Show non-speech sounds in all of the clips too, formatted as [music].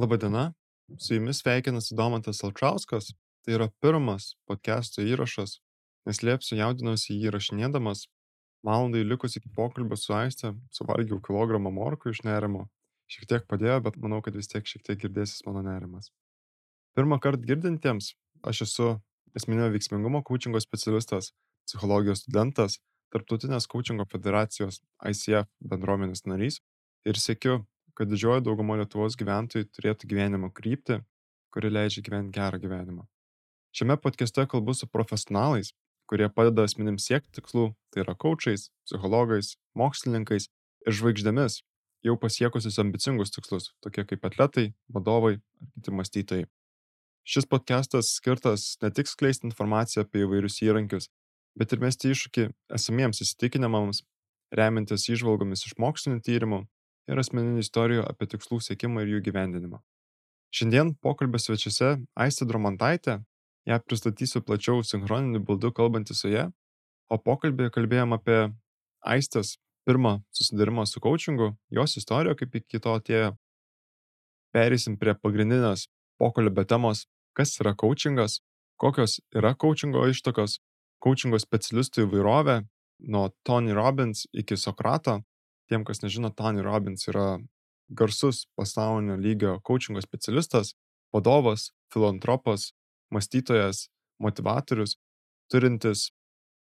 Labadiena, su jumis sveikinasi Domantas Alčauskas. Tai yra pirmas podcast'o įrašas. Neslėpsiu, jaudinausi jį įrašinėdamas. Valandai likus iki pokalbio su Aiste, suvalgiau kilogramą morkų iš nerimo. Šiek tiek padėjo, bet manau, kad vis tiek šiek tiek girdėsis mano nerimas. Pirmą kartą girdintiems, aš esu esminio veiksmingumo coachingo specialistas, psichologijos studentas, Tarptautinės coachingo federacijos ICF bendruomenės narys ir sėkiu kad didžioji dauguma Lietuvos gyventojų turėtų gyvenimo kryptį, kuri leidžia gyventi gerą gyvenimą. Šiame podcast'e kalbu su profesionalais, kurie padeda asmenims siekti tikslų, tai yra kočiais, psichologais, mokslininkais ir žvaigždėmis, jau pasiekusius ambicingus tikslus, tokie kaip atletai, vadovai ar kiti mąstytojai. Šis podcastas skirtas ne tik skleisti informaciją apie įvairius įrankius, bet ir mesti iššūkį esamiems įsitikinimams, remiantis išvalgomis iš mokslinių tyrimų, ir asmeninių istorijų apie tikslų siekimą ir jų gyvendinimą. Šiandien pokalbio svečiuose Aistė Dromantaitė, ją pristatysiu plačiau sinchroniniu būdu kalbantį su ją, o pokalbėje kalbėjom apie Aistės pirmą susidarimą su coachingu, jos istoriją, kaip iki to atėjo. Perėsim prie pagrindinės pokalbio temos, kas yra coachingas, kokios yra coachingo ištakos, coachingo specialistų įvairovė, nuo Tony Robbins iki Sokrato, tiem, kas nežino, Tony Robbins yra garsus pasaulinio lygio coachingo specialistas, vadovas, filantropas, mąstytojas, motivatorius, turintis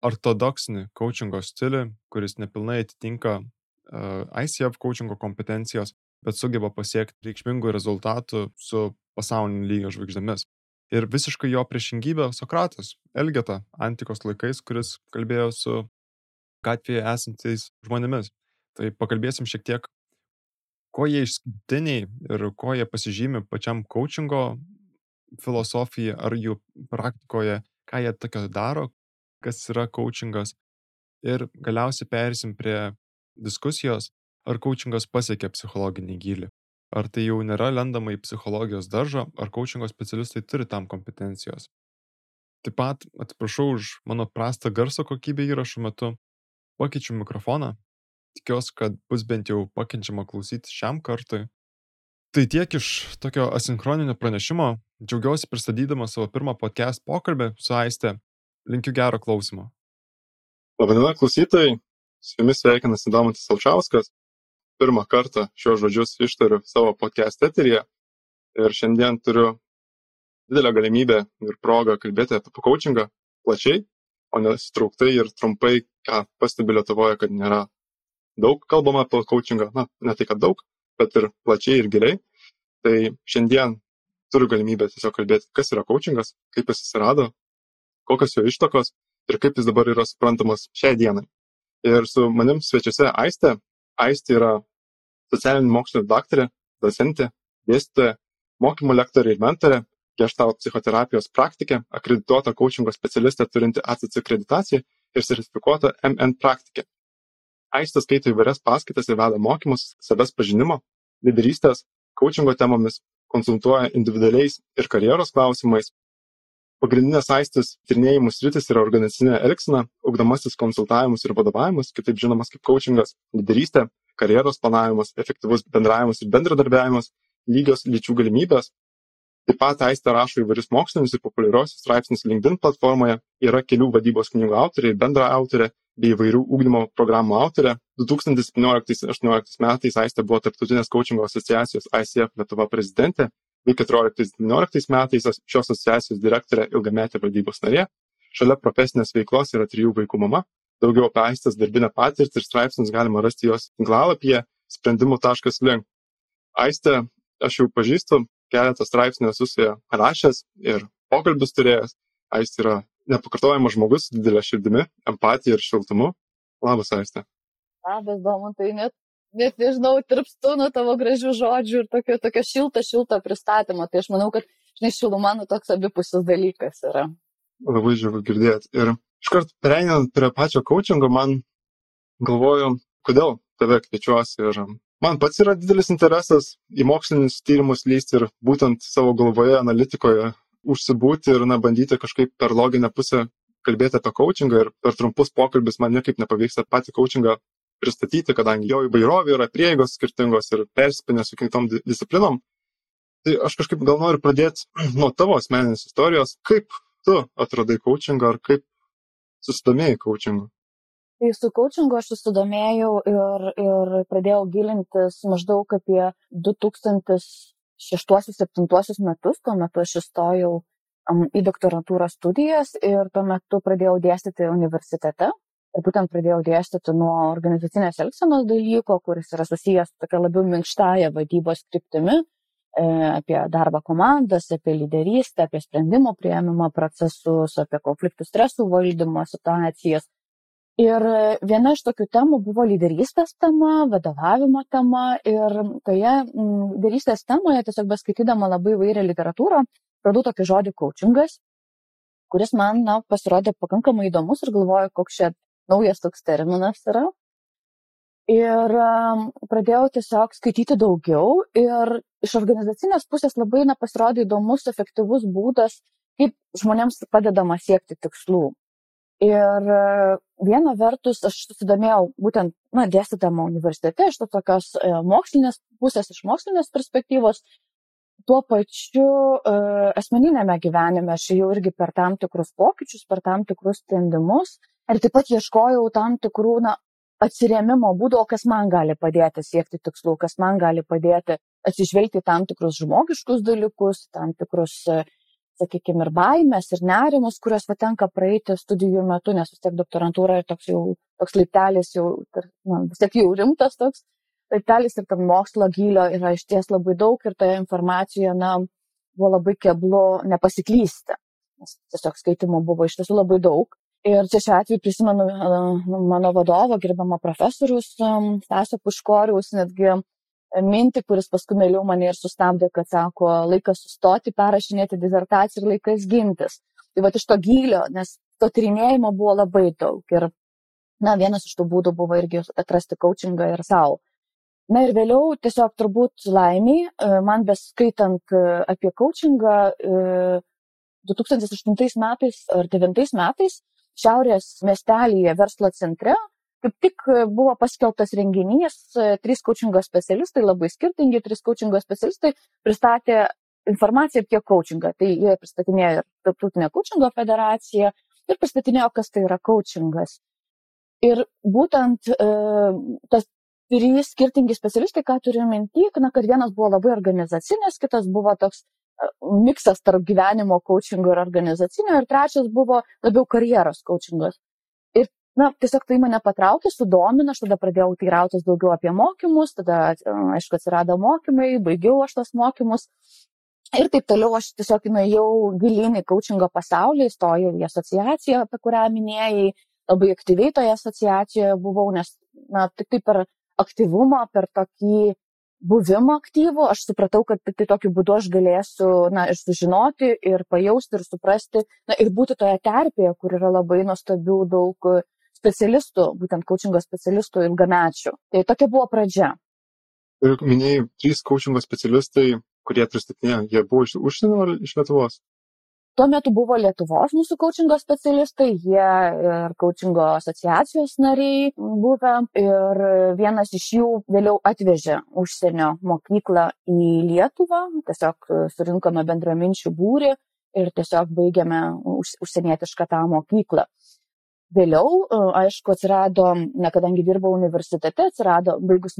ortodoksinį coachingo stilių, kuris nepilnai atitinka uh, ICF coachingo kompetencijos, bet sugeba pasiekti reikšmingų rezultatų su pasaulinio lygio žvaigždėmis. Ir visiškai jo priešingybė Sokratas, Elgeta, antikos laikais, kuris kalbėjo su gatvėje esančiais žmonėmis. Tai pakalbėsim šiek tiek, kuo jie išskirtiniai ir kuo jie pasižymi pačiam coachingo filosofija ar jų praktikoje, ką jie tokio daro, kas yra coachingas. Ir galiausiai persim prie diskusijos, ar coachingas pasiekia psichologinį gilį. Ar tai jau nėra lendama į psichologijos daržą, ar coachingo specialistai turi tam kompetencijos. Taip pat atsiprašau už mano prastą garso kokybę įrašų metu. Pakeičiu mikrofoną tikiuosi, kad bus bent jau pakenčiama klausyti šiam kartui. Tai tiek iš tokio asinchroninio pranešimo. Džiaugiausi pristatydama savo pirmą podcast pokalbį su Aiste. Linkiu gero klausimo. Labadiena klausytojai, su jumis sveikinasi Domantas Alčiauskas. Pirmą kartą šios žodžius ištariu savo podcast eteryje ir šiandien turiu didelę galimybę ir progą kalbėti apie coachingą plačiai, o ne strauktai ir trumpai, ką pastebi Lietuvoje, kad nėra daug kalbama apie coachingą, na, ne tai kad daug, bet ir plačiai ir giliai. Tai šiandien turiu galimybę tiesiog kalbėti, kas yra coachingas, kaip jis atsirado, kokios jo ištakos ir kaip jis dabar yra suprantamas šiai dienai. Ir su manim svečiuose Aistė. Aistė yra socialinių mokslų daktarė, docentė, dėstytoja, mokymo lektorė ir mentorė, gestalt psichoterapijos praktikė, akredituota coachingo specialistė turinti ACC akreditaciją ir sertifikuota MN praktikė aistė skaito įvairias paskaitas ir veda mokymus savęs pažinimo lyderystės koučingo temomis konsultuoja individualiais ir karjeros klausimais. Pagrindinės aistės tyrinėjimų sritis yra organizacinė elgsena ugdomasis konsultavimas ir vadovavimas kitaip žinomas kaip koučingas lyderystė karjeros planavimas efektyvus bendravimas ir bendradarbiavimas lygios lyčių galimybės. Taip pat aistė rašo įvairius mokslinius ir populiariuosius straipsnius linkedin platformoje. Yra kelių vadybos knygų autorė ir bendraautorė bei įvairių ugdymo programų autorė. 2017-2018 metais Aistė buvo Tarptautinės coachingo asociacijos ICF Lietuva prezidentė, bei 2014-2019 metais šios asociacijos direktorė ilgametė valdybos narė. Šalia profesinės veiklos yra trijų vaikų mama. Daugiau apie Aistės darbinę patirtį ir straipsnius galima rasti jos tinklalapyje sprendimų.link. Aistė, aš jau pažįstu, keletą straipsnių esu su ja rašęs ir pokalbis turėjęs. Aistė yra nepakartojamas žmogus didelė širdimi, empatija ir šiltumu. Labas, Aistė. Labas, Domantai, net, net nežinau, tirpstu nuo tavo gražių žodžių ir tokio, tokio šilto, šilto pristatymo. Tai aš manau, kad, žinai, šiluma nu toks abipusis dalykas yra. Labai džiugu girdėti. Ir iškart pereinant prie pačio coachingo, man galvoju, kodėl tave kviečiuosi. Ir man pats yra didelis interesas į mokslinius tyrimus lysti ir būtent savo galvoje, analitikoje užsibūti ir na, bandyti kažkaip per loginę pusę kalbėti apie coachingą ir per trumpus pokalbis man niekaip nepavyksta patį coachingą pristatyti, kadangi jo įvairovė yra prieigos skirtingos ir persipinę su kitom disciplinom. Tai aš kažkaip gal noriu pradėti [clears throat] nuo tavo asmeninės istorijos. Kaip tu atradai coachingą ar kaip susidomėjai coachingu? Tai su coachingu aš susidomėjau ir, ir pradėjau gilintis maždaug apie 2006-2007 metus. Tuo metu aš įstojau į doktorantūros studijas ir tuo metu pradėjau dėstyti universitete. Ir būtent pradėjau dėstyti nuo organizacinės elgsenos dalyko, kuris yra susijęs su tokia labiau minkštąją vadybos kryptimi, e, apie darbą komandas, apie lyderystę, apie sprendimų prieimimo procesus, apie konfliktų stresų valdymo situacijas. Ir viena iš tokių temų buvo lyderystės tema, vadovavimo tema ir toje lyderystės temoje, tiesiog beskaitydama labai vairią literatūrą, radau tokį žodį coachingas, kuris man na, pasirodė pakankamai įdomus ir galvoju, koks čia naujas toks terminas yra. Ir pradėjau tiesiog skaityti daugiau ir iš organizacinės pusės labai na, pasirodė įdomus, efektyvus būdas, kaip žmonėms padedama siekti tikslų. Ir uh, viena vertus aš susidomėjau būtent, na, dėstydama universitete iš to tokios e, mokslinės pusės, iš mokslinės perspektyvos, tuo pačiu uh, asmeninėme gyvenime aš jau irgi per tam tikrus pokyčius, per tam tikrus sprendimus ir taip pat ieškojau tam tikrų, na, atsiriamimo būdų, kas man gali padėti siekti tikslų, kas man gali padėti atsižvelgti tam tikrus žmogiškus dalykus, tam tikrus, e, sakykime, ir baimės, ir nerimus, kurios patenka praeiti studijų metu, nes vis tiek doktorantūra ir toks jau, toks laiptelis jau, na, vis tiek jau rimtas toks laiptelis ir tam mokslo gylio yra iš ties labai daug ir toje informacijoje, na, buvo labai keblu nepasiklysti, nes tiesiog skaitimo buvo iš tiesų labai daug. Ir čia šiuo atveju prisimenu mano vadovą, gerbamą profesorius Stasio Puškorius, netgi mintį, kuris paskui mėliau mane ir sustabdė, kad sako, laikas sustoti, perrašinėti dizertaciją ir laikas gintis. Tai va iš to gylio, nes to tyrinėjimo buvo labai daug. Ir, na, vienas iš tų būdų buvo irgi atrasti coachingą ir savo. Na ir vėliau tiesiog turbūt laimiai, e, man beskaitant e, apie coachingą 2008 e, metais ar 2009 metais Šiaurės miestelėje verslo centre kaip tik buvo paskelbtas renginys, trys coachingo specialistai, labai skirtingi trys coachingo specialistai pristatė informaciją apie coachingą. Tai jie pristatinėjo ir Tarptautinė coachingo federacija ir pristatinėjo, kas tai yra coachingas. Ir būtent e, tas trys skirtingi specialistai, ką turiu minti, na, kad vienas buvo labai organizacinis, kitas buvo toks e, miksas tarp gyvenimo coachingo ir organizacinio, ir trečias buvo labiau karjeros coachingas. Na, tiesiog tai mane patraukė, sudomino, aš tada pradėjau teirautis daugiau apie mokymus, tada, aišku, atsirado mokymai, baigiau aš tos mokymus. Ir taip toliau aš tiesiog nuėjau gilin į coachingo pasaulį, įstojau į asociaciją, apie kurią minėjai, labai aktyviai toje asociacijoje buvau, nes, na, tik taip per aktyvumą, per tokį buvimą aktyvų, aš supratau, kad tik tai tokiu būdu aš galėsiu, na, ir sužinoti, ir pajausti, ir suprasti, na, ir būti toje terpėje, kur yra labai nuostabių daug specialistų, būtent coachingo specialistų ilgamečių. Tai tokia buvo pradžia. Ir minėjai, trys coachingo specialistai, kurie pristatinėjo, jie buvo iš užsienio ar iš Lietuvos? Tuo metu buvo Lietuvos mūsų coachingo specialistai, jie ir coachingo asociacijos nariai buvę ir vienas iš jų vėliau atvežė užsienio mokyklą į Lietuvą, tiesiog surinkome bendraminčių būrį ir tiesiog baigėme užsienietišką tą mokyklą. Vėliau, aišku, atsirado, na, kadangi dirbau universitete, atsirado, baigus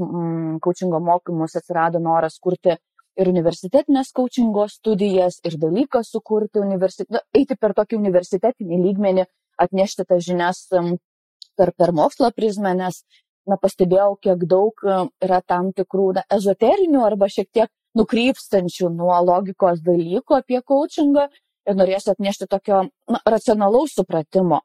coachingo mokymus, atsirado noras kurti ir universitetinės coachingo studijas, ir dalyką sukurti, universitet... eiti per tokį universitetinį lygmenį, atnešti tas žinias per, per mokslo prizmę, nes na, pastebėjau, kiek daug yra tam tikrų na, ezoterinių arba šiek tiek nukrypstančių nuo logikos dalykų apie coachingą ir norėsiu atnešti tokio na, racionalaus supratimo.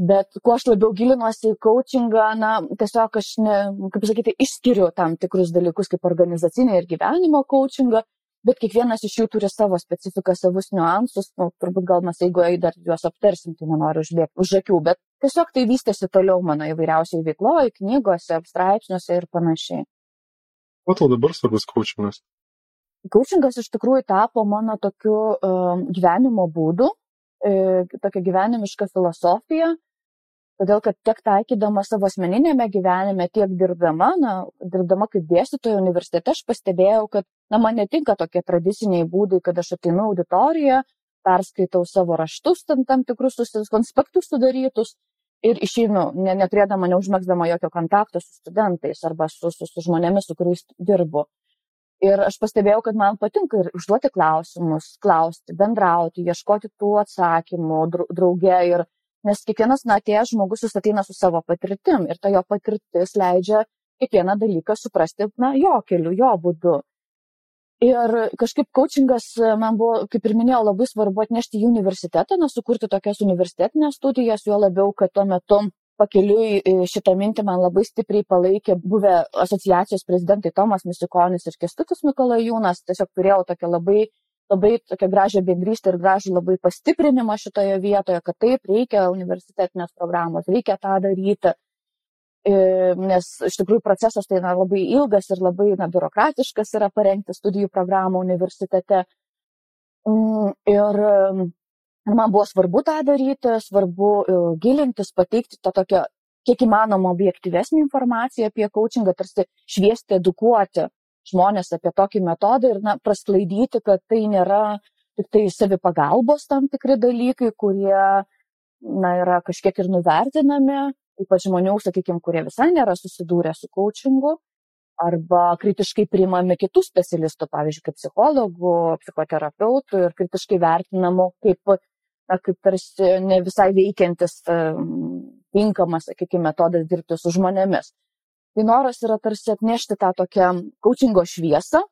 Bet kuo aš labiau gilinuosi į coachingą, na, tiesiog aš, ne, kaip sakyti, išskiriu tam tikrus dalykus kaip organizacinį ir gyvenimo coachingą, bet kiekvienas iš jų turi savo specifiką, savus niuansus, nu, turbūt gal mes jeigu dar juos aptarsim, tai nenoriu užbėgti už akių, bet tiesiog tai vystėsi toliau mano įvairiausiai veikloje, knygose, straipsniuose ir panašiai. O tau dabar svarbus coachingas? Coachingas iš tikrųjų tapo mano tokiu um, gyvenimo būdu, E, tokia gyvenimiška filosofija, todėl kad tiek taikydama savo asmeninėme gyvenime, tiek dirbdama, na, dirbdama kaip dėstytoja universitete, aš pastebėjau, kad na, man netinka tokie tradiciniai būdai, kad aš ateinu auditoriją, perskaitau savo raštus, tam, tam tikrus konspektus sudarytus ir išeinu, ne, neturėdama, neužmėgsdama jokio kontakto su studentais arba su, su, su žmonėmis, su kuriais dirbu. Ir aš pastebėjau, kad man patinka ir užduoti klausimus, klausti, bendrauti, ieškoti tų atsakymų drauge. Ir, nes kiekvienas, na, atėjęs žmogus jis ateina su savo patirtim ir ta jo patirtis leidžia kiekvieną dalyką suprasti, na, jo keliu, jo būdu. Ir kažkaip coachingas e, man buvo, kaip ir minėjau, labai svarbu atnešti į universitetą, na, sukurti tokias universitetinės studijas, juo labiau, kad tuo metu pakeliui šitą mintį man labai stipriai palaikė buvę asociacijos prezidentai Tomas Misikonis ir Kestutis Mikolajūnas. Tiesiog turėjau tokią labai, labai tokią gražią bendrystę ir gražų labai pastiprinimą šitoje vietoje, kad taip reikia universitetinės programos, reikia tą daryti. Nes iš tikrųjų procesas tai na, labai ilgas ir labai na, biurokratiškas yra parengti studijų programą universitete. Mm, ir man buvo svarbu tą daryti, svarbu e, gilintis, pateikti tą tokią kiek įmanoma objektyvesnį informaciją apie coachingą, tarsi šviesti, edukuoti žmonės apie tokį metodą ir na, prasklaidyti, kad tai nėra tik tai savipagalbos tam tikri dalykai, kurie na, yra kažkiek ir nuvertinami, ypač žmonių, sakykime, kurie visai nėra susidūrę su coachingu, arba kritiškai priimami kitų specialistų, pavyzdžiui, kaip psichologų, psichoterapeutų ir kritiškai vertinamų kaip na, kaip tarsi ne visai veikiantis, tinkamas, sakykime, metodas dirbti su žmonėmis. Tai noras yra tarsi atnešti tą tokią coachingo šviesą,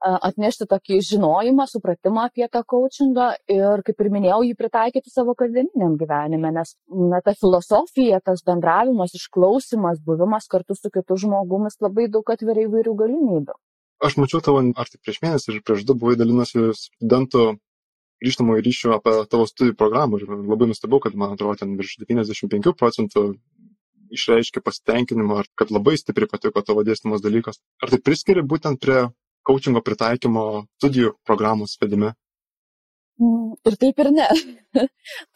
atnešti tokį žinojimą, supratimą apie tą coachingą ir, kaip ir minėjau, jį pritaikyti savo kasdieniniam gyvenime, nes na, ta filosofija, tas bendravimas, išklausimas, buvimas kartu su kitu žmogumis labai daug atveria įvairių galimybių. Aš mačiau tavo, ar tai prieš mėnesį ir prieš du buvai dalinasi studentų grįžtamojo ryšio apie tavo studijų programą ir labai nustebau, kad man atrodo ten virš 95 procentų išreiškė pasitenkinimą, ar kad labai stipriai patiko tavo dėstymas dalykas. Ar tai priskiri būtent prie coachingo pritaikymo studijų programos vedime? Mm, ir taip ir ne. [laughs]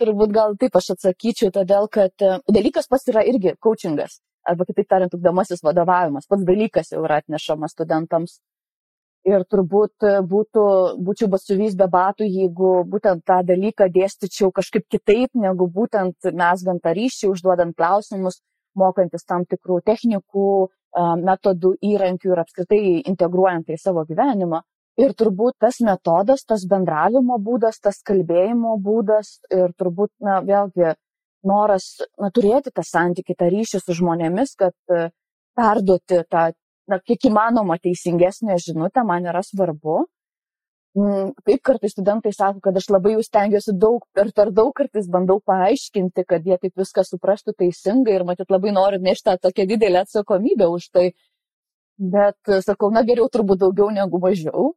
Turbūt gal taip aš atsakyčiau, todėl kad e, dalykas pats yra irgi coachingas, arba kitaip tariant, ugdomasis vadovavimas. Pats dalykas jau yra atnešamas studentams ir turbūt būtų, būčiau batsiuvys be batų, jeigu būtent tą dalyką dėstyčiau kažkaip kitaip, negu būtent mesgant tą ryšį, užduodant klausimus, mokantis tam tikrų technikų, metodų, įrankių ir apskritai integruojant tai savo gyvenimą. Ir turbūt tas metodas, tas bendravimo būdas, tas kalbėjimo būdas ir turbūt, na, vėlgi, noras na, turėti tą santykį, tą ryšį su žmonėmis, kad perduoti tą na, kiek įmanoma teisingesnė žinutė man yra svarbu. Mm, taip kartais studentai sako, kad aš labai jau stengiuosi daug ir per daug kartais bandau paaiškinti, kad jie taip viską suprastų teisingai ir matyt labai noriu nešti tą tokią didelę atsakomybę už tai. Bet sakau, na geriau turbūt daugiau negu mažiau.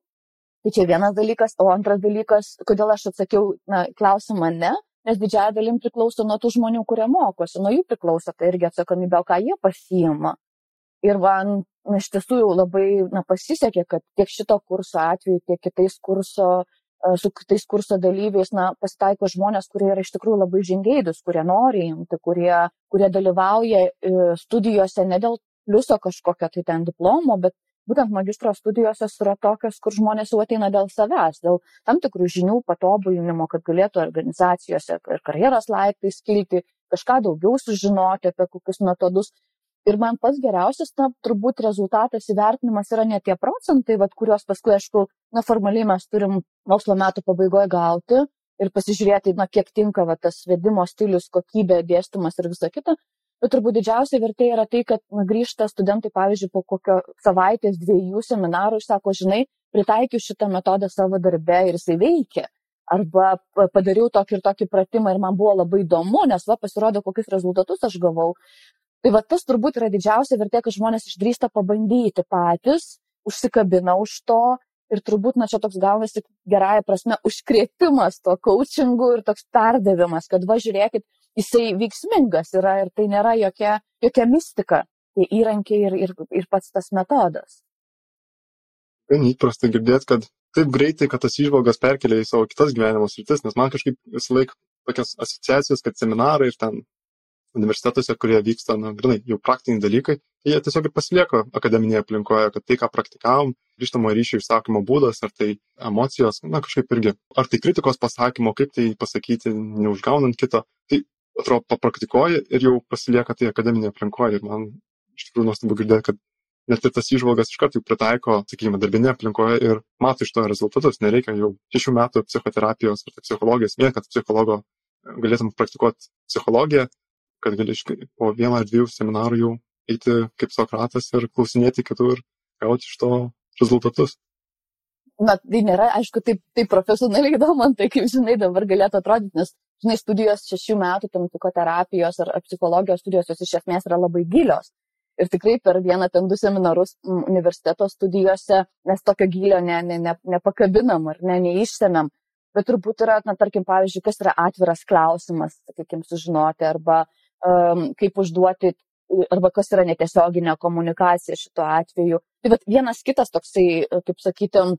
Tai čia vienas dalykas, o antras dalykas, kodėl aš atsakiau na, klausimą ne, nes didžiąją dalim priklauso nuo tų žmonių, kurie mokosi, nuo jų priklauso tai irgi atsakomybė, ką jie pasiima. Ir man na, iš tiesų jau labai na, pasisekė, kad tiek šito kurso atveju, tiek kitais kurso, su kitais kurso dalyviais na, pasitaiko žmonės, kurie yra iš tikrųjų labai žingeidus, kurie nori imti, kurie, kurie dalyvauja e, studijose ne dėl pliuso kažkokio tai ten diplomo, bet būtent magistro studijose yra tokios, kur žmonės jau ateina dėl savęs, dėl tam tikrų žinių patobulinimo, kad galėtų organizacijose ir karjeros laiptais kilti, kažką daugiau sužinoti apie kokius metodus. Ir man pats geriausias, na, turbūt rezultatas įvertinimas yra ne tie procentai, vat, kuriuos paskui, aišku, na, formaliai mes turim mokslo metų pabaigoje gauti ir pasižiūrėti, na, kiek tinka va, tas vedimo stilius, kokybė, dėstymas ir visa kita. Bet turbūt didžiausia vertė yra tai, kad na, grįžta studentai, pavyzdžiui, po kokio savaitės, dviejų seminarų ir sako, žinai, pritaikiu šitą metodą savo darbe ir jisai veikia. Arba padariau tokį ir tokį pratimą ir man buvo labai įdomu, nes va pasirodo, kokius rezultatus aš gavau. Tai va tas turbūt yra didžiausia vertė, kad žmonės išdrįsta pabandyti patys, užsikabina už to ir turbūt, na čia toks gaunasi gerąją prasme užkrėtimas to coachingu ir toks perdavimas, kad va žiūrėkit, jisai veiksmingas yra ir tai nėra jokia, jokia mistika, tai įrankiai ir, ir, ir pats tas metodas. Gan įprasta girdėti, kad taip greitai, kad tas išvalgas perkelia į savo kitas gyvenimo sritis, nes man kažkaip visą laiką tokias asociacijas, kad seminarai ir ten universitetuose, kurie vyksta, na, grinai, jau praktiniai dalykai, tai jie tiesiog ir pasilieka akademinėje aplinkoje, kad tai, ką praktikavom, grįžtamo ryšio išsakymo būdas, ar tai emocijos, na, kažkaip irgi, ar tai kritikos pasakymo, kaip tai pasakyti, neužgaunant kito, tai atrodo, papraktikuoji ir jau pasilieka tai akademinėje aplinkoje. Ir man iš tikrųjų nuostabu girdėti, kad net ir tas įžvalgas iškart jau pritaiko, sakykime, darbinėje aplinkoje ir mato iš to rezultatus. Nereikia jau šešių metų psichoterapijos ar tai psichologijos, vien kad psichologo galėtum praktikuoti psichologiją, kad gali po vieną ar dviejų seminarų jau eiti kaip Sokratas ir klausinėti kitų ir gauti iš to rezultatus. Na, tai nėra, aišku, taip, taip profesionaliai įdomu, tai kaip žinai dabar galėtų atrodyti, nes, žinai, studijos šešių metų, ten psichoterapijos ar psichologijos studijos, jos iš esmės yra labai gilios ir tikrai per vieną ten du seminarus universiteto studijose mes tokio gilio ne, ne, ne, nepakabinam ar ne, neišsemiam. Bet turbūt yra, na, tarkim, pavyzdžiui, kas yra atviras klausimas, sakykime, sužinoti, arba um, kaip užduoti, arba kas yra netiesioginė komunikacija šituo atveju. Tai bet vienas kitas toksai, kaip sakytum,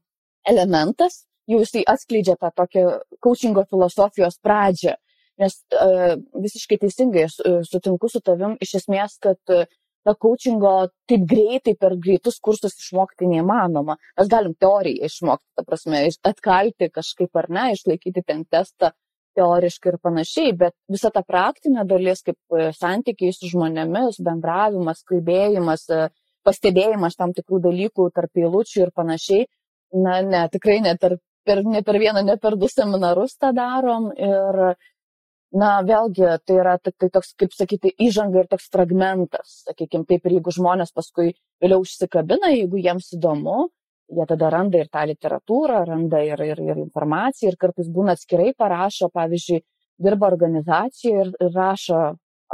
elementas, jau jisai atskleidžia tą tokią coachingo filosofijos pradžią. Nes uh, visiškai teisingai sutinku su tavim iš esmės, kad uh, na, coachingo taip greitai per greitus kursus išmokti neįmanoma. Mes galim teoriją išmokti, ta prasme, atkalti kažkaip ar ne, išlaikyti ten testą teoriškai ir panašiai, bet visa ta praktinė dalis, kaip e, santykiai su žmonėmis, bendravimas, kalbėjimas, e, pastebėjimas tam tikrų dalykų tarp eilučių ir panašiai, na, ne, tikrai ne per, per, ne per vieną, ne per du seminarus tą darom ir na vėlgi tai yra tiktai toks kaip sakyti įžanga ir toks fragmentas sakykim taip ir jeigu žmonės paskui vėliau užsikabina jeigu jiems įdomu jie tada randa ir tą literatūrą randa ir ir ir informaciją ir kartais būna atskirai parašo pavyzdžiui dirba organizacijoj ir ir rašo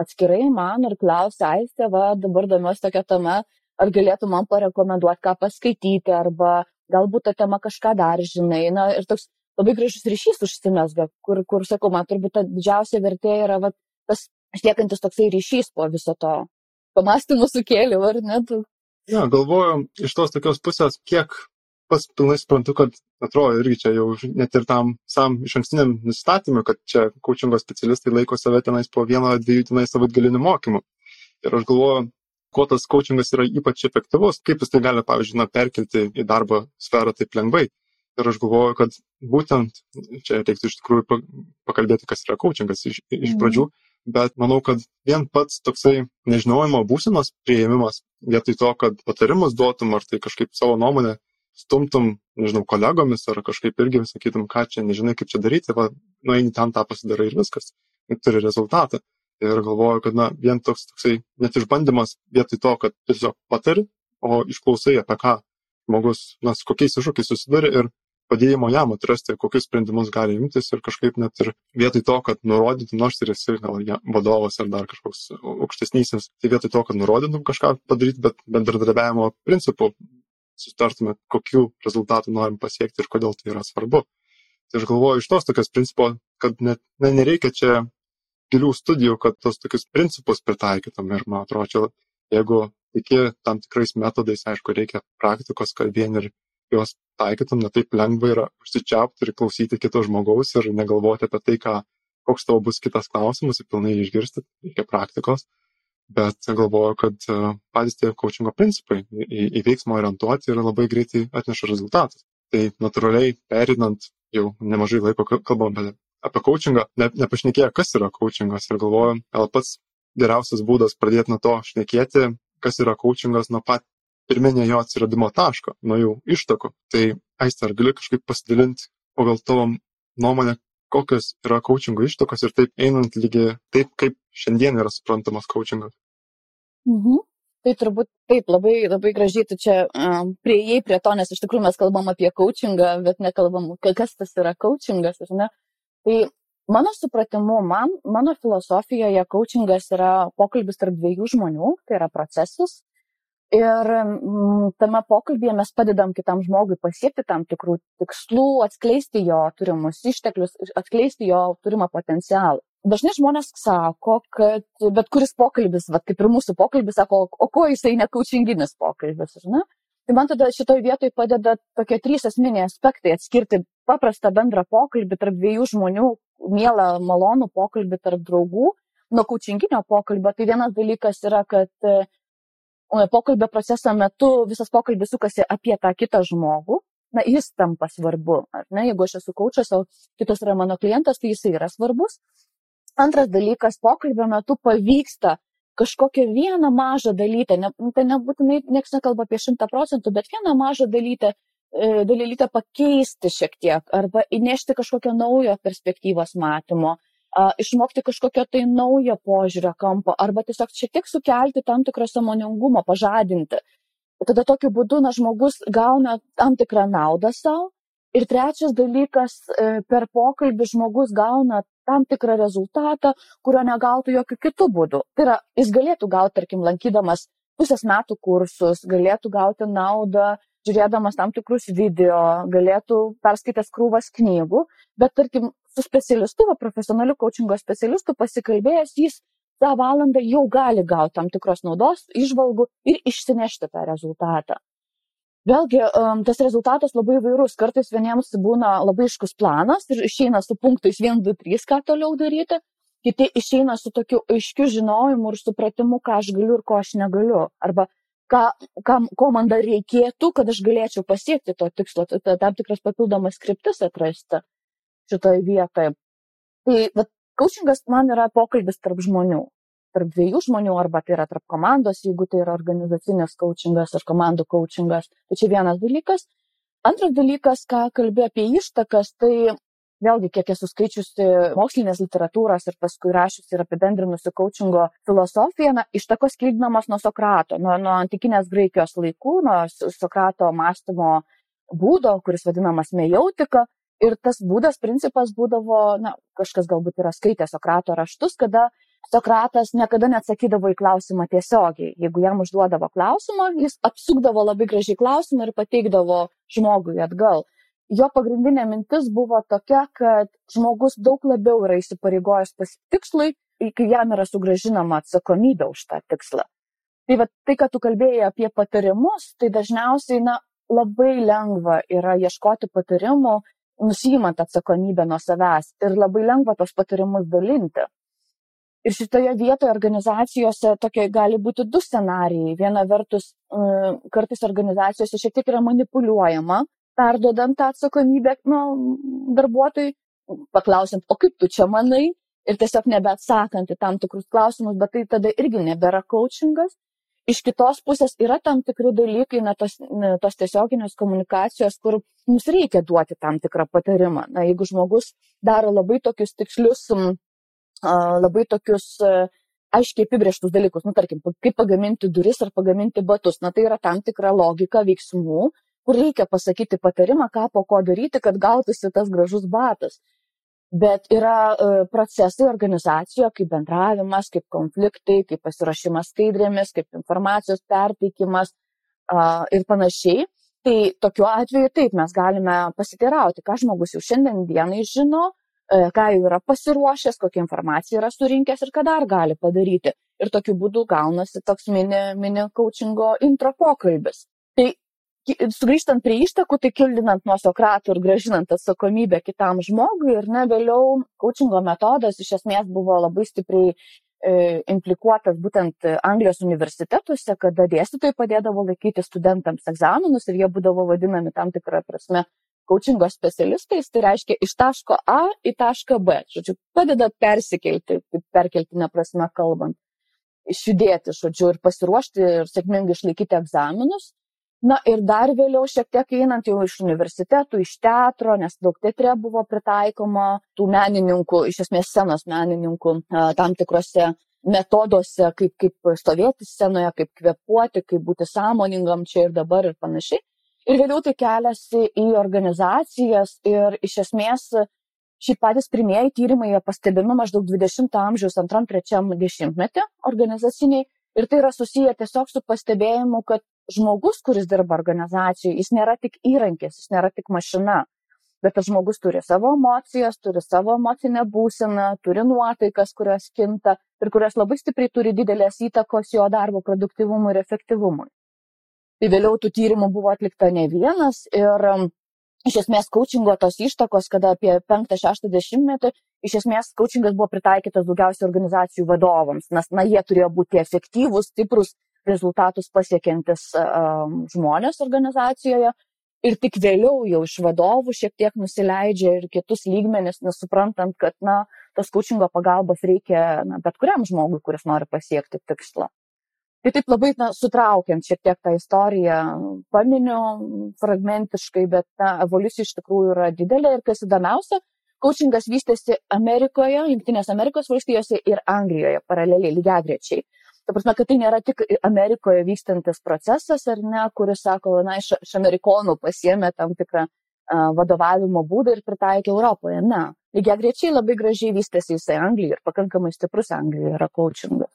atskirai man ir klausia aiste va dabar domiuosi tokia tema ar galėtum man parekomenduot ką paskaityti arba galbūt ta tema kažką dar žinai na ir toks labai gražus ryšys užsimesga, kur, kur sakau, man turbūt ta didžiausia vertė yra va, tas išliekantis toksai ryšys po viso to pamastymų sukėliau, ar ne? Tu? Ja, galvoju iš tos tokios pusės, kiek pas pilnai suprantu, kad atrodo irgi čia jau net ir tam sam iš ankstiniam nustatymui, kad čia coachingo specialistai laiko save tenais po vieno, dviejų tenais savaitgalinių mokymų. Ir aš galvoju, kuo tas coachingas yra ypač efektyvus, kaip jis tai gali, pavyzdžiui, na, perkelti į darbo sferą taip lengvai ir aš galvoju, kad būtent čia reiktų iš tikrųjų pakalbėti, kas yra coachingas iš, iš mhm. pradžių, bet manau, kad vien pats toksai nežinojimo būsenos prieimimas, vietoj to, kad patarimus duotum ar tai kažkaip savo nuomonę stumtum, nežinau, kolegomis ar kažkaip irgi sakytum, ką čia, nežinai, kaip čia daryti, va, nueini ten tą pasidarai ir viskas, ir turi rezultatą. Ir galvoju, kad, na, vien toks toksai net išbandymas vietoj to, kad tiesiog patari, o išklausai apie ką žmogus, na, su kokiais iššūkiais susiduria ir padėjimo jam atrasti, kokius sprendimus gali imtis ir kažkaip net ir vietoj to, kad nurodytum, nors ir esi gal vadovas ar dar kažkoks aukštesnysis, tai vietoj to, kad nurodytum kažką padaryti, bet bendradarbiavimo principų sustartume, kokiu rezultatu norim pasiekti ir kodėl tai yra svarbu. Tai aš galvoju iš tos tokios principo, kad net ne, nereikia čia gilių studijų, kad tos tokius principus pritaikytum ir man atrodo, jeigu iki tam tikrais metodais, aišku, reikia praktikos, kad vien ir juos taikytum, ne taip lengva yra užsičiaupti ir klausyti kito žmogaus ir negalvoti apie tai, ką, koks tavo bus kitas klausimas ir pilnai išgirsti, reikia praktikos. Bet galvoju, kad e, patys tie coachingo principai į, į veiksmą orientuoti ir labai greitai atneša rezultatus. Tai natūraliai perinant jau nemažai laiko kalbam apie, apie coachingą, ne, nepašnekėję, kas yra coachingas ir galvoju, gal pats geriausias būdas pradėti nuo to šnekėti, kas yra coachingas nuo pat pirminio jo atsiradimo taško, nuo jų ištakų. Tai aistė, ar gali kažkaip pasidalinti, o gal tavo nuomonė, kokios yra coachingo ištakos ir taip einant lygiai taip, kaip šiandien yra suprantamas coachingas. Mhm. Tai turbūt taip, labai, labai gražiai tu čia um, prieėjai prie to, nes iš tikrųjų mes kalbam apie coachingą, bet nekalbam, kas tas yra coachingas, ar ne? Tai mano supratimu, man, mano filosofijoje coachingas yra pokalbis tarp dviejų žmonių, tai yra procesas, ir mm, tame pokalbyje mes padedam kitam žmogui pasiekti tam tikrų tikslų, atskleisti jo turimus išteklius, atskleisti jo turimą potencialą. Dažnai žmonės sako, kad bet kuris pokalbis, va, kaip ir mūsų pokalbis, sako, o ko jisai nekaučinginis pokalbis, žinai? Tai man tada šitoj vietoj padeda tokie trys esminiai aspektai - atskirti paprastą bendrą pokalbį tarp dviejų žmonių, mielą, malonų pokalbį tarp draugų nuo kaučinginio pokalbio, tai vienas dalykas yra, kad pokalbio proceso metu visas pokalbis sukasi apie tą kitą žmogų, na, jis tampa svarbu, ar ne, jeigu aš esu kaučas, o kitas yra mano klientas, tai jisai yra svarbus. Antras dalykas, pokalbio metu pavyksta kažkokią vieną mažą dalytę, ne, tai nebūtinai niekas nekalba apie šimtą procentų, bet vieną mažą dalytę, e, dalytę pakeisti šiek tiek arba įnešti kažkokio naujo perspektyvos matymo, išmokti kažkokio tai naujo požiūrio kampo arba tiesiog šiek tiek sukelti tam tikrą samoningumo, pažadinti. Tada tokiu būdu na, žmogus gauna tam tikrą naudą savo. Ir trečias dalykas, e, per pokalbį žmogus gauna tam tikrą rezultatą, kurio negautų jokių kitų būdų. Tai yra, jis galėtų gauti, tarkim, lankydamas pusės metų kursus, galėtų gauti naudą, žiūrėdamas tam tikrus video, galėtų perskaitęs krūvas knygų, bet, tarkim, su specialistu, va, profesionaliu coachingo specialistu pasikalbėjęs, jis tą valandą jau gali gauti tam tikros naudos, išvalgų ir išsinešti tą rezultatą. Vėlgi, tas rezultatas labai vairus. Kartais vieniems būna labai iškus planas ir išeina su punktais 1, 2, 3, ką toliau daryti. Kiti išeina su tokiu aiškiu žinojimu ir supratimu, ką aš galiu ir ko aš negaliu. Arba ką, ką, ko man dar reikėtų, kad aš galėčiau pasiekti to tikslo, tam tikras papildomas skriptis atrasti šitoje vietoje. Tai, bet, coachingas man yra pokalbis tarp žmonių tarp dviejų žmonių arba tai yra tarp komandos, jeigu tai yra organizacinis coachingas ar komandų coachingas. Tai čia vienas dalykas. Antras dalykas, ką kalbėjau apie ištakas, tai vėlgi, kiek esu skaičiusi mokslinės literatūros ir paskui rašiusi ir apibendrinusi coachingo filosofiją, na, ištakos klydinamos nuo Sokrato, nuo, nuo antikinės Graikijos laikų, nuo Sokrato mąstymo būdo, kuris vadinamas mejautika. Ir tas būdas, principas būdavo, na, kažkas galbūt yra skaitę Sokrato raštus, kada Sokratas niekada neatsakydavo į klausimą tiesiogiai. Jeigu jam užduodavo klausimą, jis apsukdavo labai gražiai klausimą ir pateikdavo žmogui atgal. Jo pagrindinė mintis buvo tokia, kad žmogus daug labiau yra įsipareigojęs pasitikslui, kai jam yra sugražinama atsakomybė už tą tikslą. Tai va, tai, kad tu kalbėjai apie patarimus, tai dažniausiai na, labai lengva yra ieškoti patarimų, nusijimant atsakomybę nuo savęs ir labai lengva tos patarimus dalinti. Ir šitoje vietoje organizacijose tokie gali būti du scenarijai. Viena vertus, e, kartais organizacijose šiek tiek yra manipuliuojama, perdodant tą atsakomybę nu, darbuotojui, paklausiant, o kaip tu čia manai, ir tiesiog nebeatsakant į tam tikrus klausimus, bet tai tada irgi nebėra coachingas. Iš kitos pusės yra tam tikri dalykai, na, tos, na, tos tiesioginės komunikacijos, kur mums reikia duoti tam tikrą patarimą. Na, jeigu žmogus daro labai tokius tikslius labai tokius aiškiai apibrieštus dalykus, nu, tarkim, kaip pagaminti duris ar pagaminti batus. Na, tai yra tam tikra logika veiksmų, kur reikia pasakyti patarimą, ką po ko daryti, kad gautųsi tas gražus batas. Bet yra uh, procesai organizacijoje, kaip bendravimas, kaip konfliktai, kaip pasirašymas skaidrėmis, kaip informacijos perteikimas ir panašiai. Tai tokiu atveju taip mes galime pasiteirauti, ką žmogus jau šiandien dienai žino, E, ką jau yra pasiruošęs, kokią informaciją yra surinkęs ir ką dar gali padaryti. Ir tokiu būdu gaunasi toks mini, mini coachingo intro pokalbis. Tai sugrįžtant prie ištakų, tai kildinant nuo Sokratų ir gražinant atsakomybę kitam žmogui ir ne vėliau coachingo metodas iš esmės buvo labai stipriai e, implikuotas būtent Anglijos universitetuose, kada dėstytojai padėdavo laikyti studentams egzaminus ir jie būdavo vadinami tam tikrą prasme coachingo specialistais, tai reiškia iš taško A į tašką B. Žodžiu, padeda persikelti, perkeltinę prasme kalbant, išjudėti, žodžiu, ir pasiruošti ir sėkmingai išlaikyti egzaminus. Na ir dar vėliau, šiek tiek einant jau iš universitetų, iš teatro, nes daug teatre buvo pritaikoma tų menininkų, iš esmės scenos menininkų tam tikrose metoduose, kaip, kaip stovėti scenoje, kaip kvepuoti, kaip būti sąmoningam čia ir dabar ir panašiai. Ir vėliau tai keliasi į organizacijas ir iš esmės šį patys pirmieji tyrimai jie pastebimi maždaug 20 amžiaus 2-3 dešimtmetį organizaciniai. Ir tai yra susiję tiesiog su pastebėjimu, kad žmogus, kuris dirba organizacijoje, jis nėra tik įrankis, jis nėra tik mašina. Bet tas žmogus turi savo emocijas, turi savo emocinę būseną, turi nuotaikas, kurios kinta ir kurios labai stipriai turi didelės įtakos jo darbo produktivumui ir efektyvumui. Tai vėliau tų tyrimų buvo atlikta ne vienas ir um, iš esmės coachingo tos ištakos, kada apie 5-60 metį, iš esmės coachingas buvo pritaikytas daugiausiai organizacijų vadovams, nes, na, jie turėjo būti efektyvūs, stiprus, rezultatus pasiekiantis žmonės organizacijoje. Ir tik vėliau jau iš vadovų šiek tiek nusileidžia ir kitus lygmenis, nesuprantant, kad, na, tos coachingo pagalbos reikia na, bet kuriam žmogui, kuris nori pasiekti tikslą. Tai taip labai na, sutraukiant šiek tiek tą istoriją, paminiu fragmentiškai, bet na, evoliucija iš tikrųjų yra didelė ir kas įdomiausia, coachingas vystėsi Amerikoje, Junktinės Amerikos valstijose ir Anglijoje paraleliai, lygiagrečiai. Ta prasme, kad tai nėra tik Amerikoje vykstantis procesas, ar ne, kuris, sako, na, iš, iš amerikonų pasiemė tam tikrą vadovavimo būdą ir pritaikė Europoje. Ne. Lygiagrečiai labai gražiai vystėsi jisai Anglijoje ir pakankamai stiprus Anglijoje yra coachingas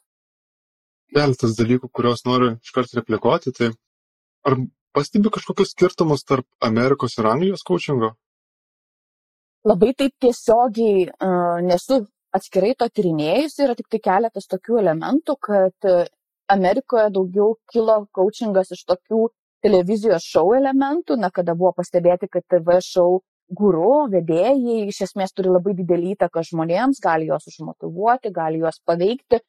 keletas dalykų, kuriuos noriu iškart replikuoti. Tai ar pastebi kažkokius skirtumus tarp Amerikos ir Anglijos coachingo? Labai taip tiesiogiai uh, nesu atskirai to tyrinėjusi, yra tik tai keletas tokių elementų, kad Amerikoje daugiau kilo coachingas iš tokių televizijos šou elementų, na, kada buvo pastebėti, kad TV šou guru, vedėjai iš esmės turi labai didelį įtaką žmonėms, gali juos užmotivuoti, gali juos paveikti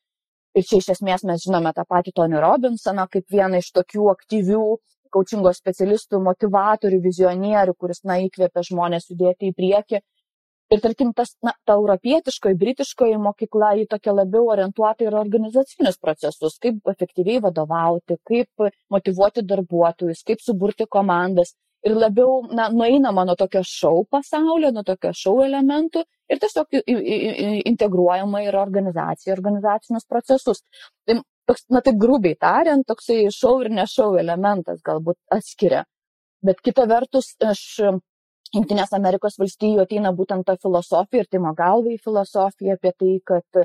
Ir čia iš esmės mes žinome tą patį Tony Robinsoną kaip vieną iš tokių aktyvių coachingo specialistų, motivatorių, vizionierių, kuris, na, įkvėpia žmonės judėti į priekį. Ir tarkim, tas, na, ta europietiškoji, britiškoji mokykla, ji tokia labiau orientuota ir organizacinius procesus, kaip efektyviai vadovauti, kaip motivuoti darbuotojus, kaip suburti komandas. Ir labiau, na, nueinama nuo tokio šau pasaulio, nuo tokio šau elementų ir tiesiog integruojama į organizaciją, organizacinius procesus. Tai toks, na taip grubiai tariant, toksai šau ir nešau elementas galbūt atskiria. Bet kita vertus, iš Junktinės Amerikos valstijų ateina būtent ta filosofija ir Timo galvai filosofija apie tai, kad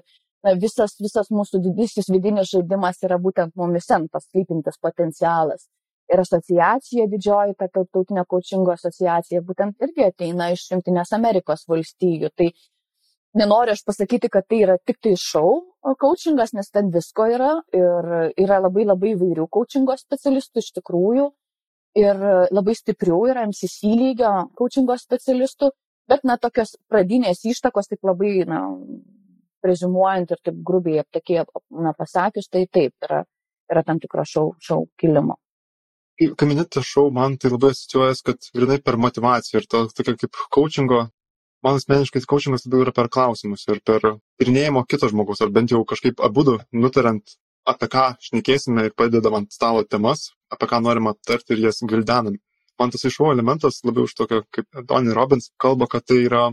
na, visas, visas mūsų didysis vidinis žaidimas yra būtent mumise tas slypintis potencialas ir asociacija didžioji, ta tarptautinė coachingo asociacija, būtent irgi ateina iš Junktinės Amerikos valstijų. Tai nenoriu aš pasakyti, kad tai yra tik tai šau coachingas, nes ten visko yra ir yra labai labai įvairių coachingo specialistų iš tikrųjų ir labai stiprių yra MCC lygio coachingo specialistų, bet na tokios pradinės ištakos, taip labai, na, prezumuojant ir taip grubiai aptakiai na, pasakius, tai taip yra, yra tam tikro šau, šau kilimo. Kai mini tą šou, man tai labai asociuojas, kad grinai per motivaciją ir to tokia kaip coachingo, man asmeniškai coachingas labiau yra per klausimus ir per tyrinėjimo kito žmogaus, ar bent jau kažkaip abu nutariant, apie ką šnekėsime ir padedam ant stalo temas, apie ką norim aptarti ir jas gvildenam. Man tas iššau elementas labiau už tokio, kaip Tony Robbins kalba, kad tai yra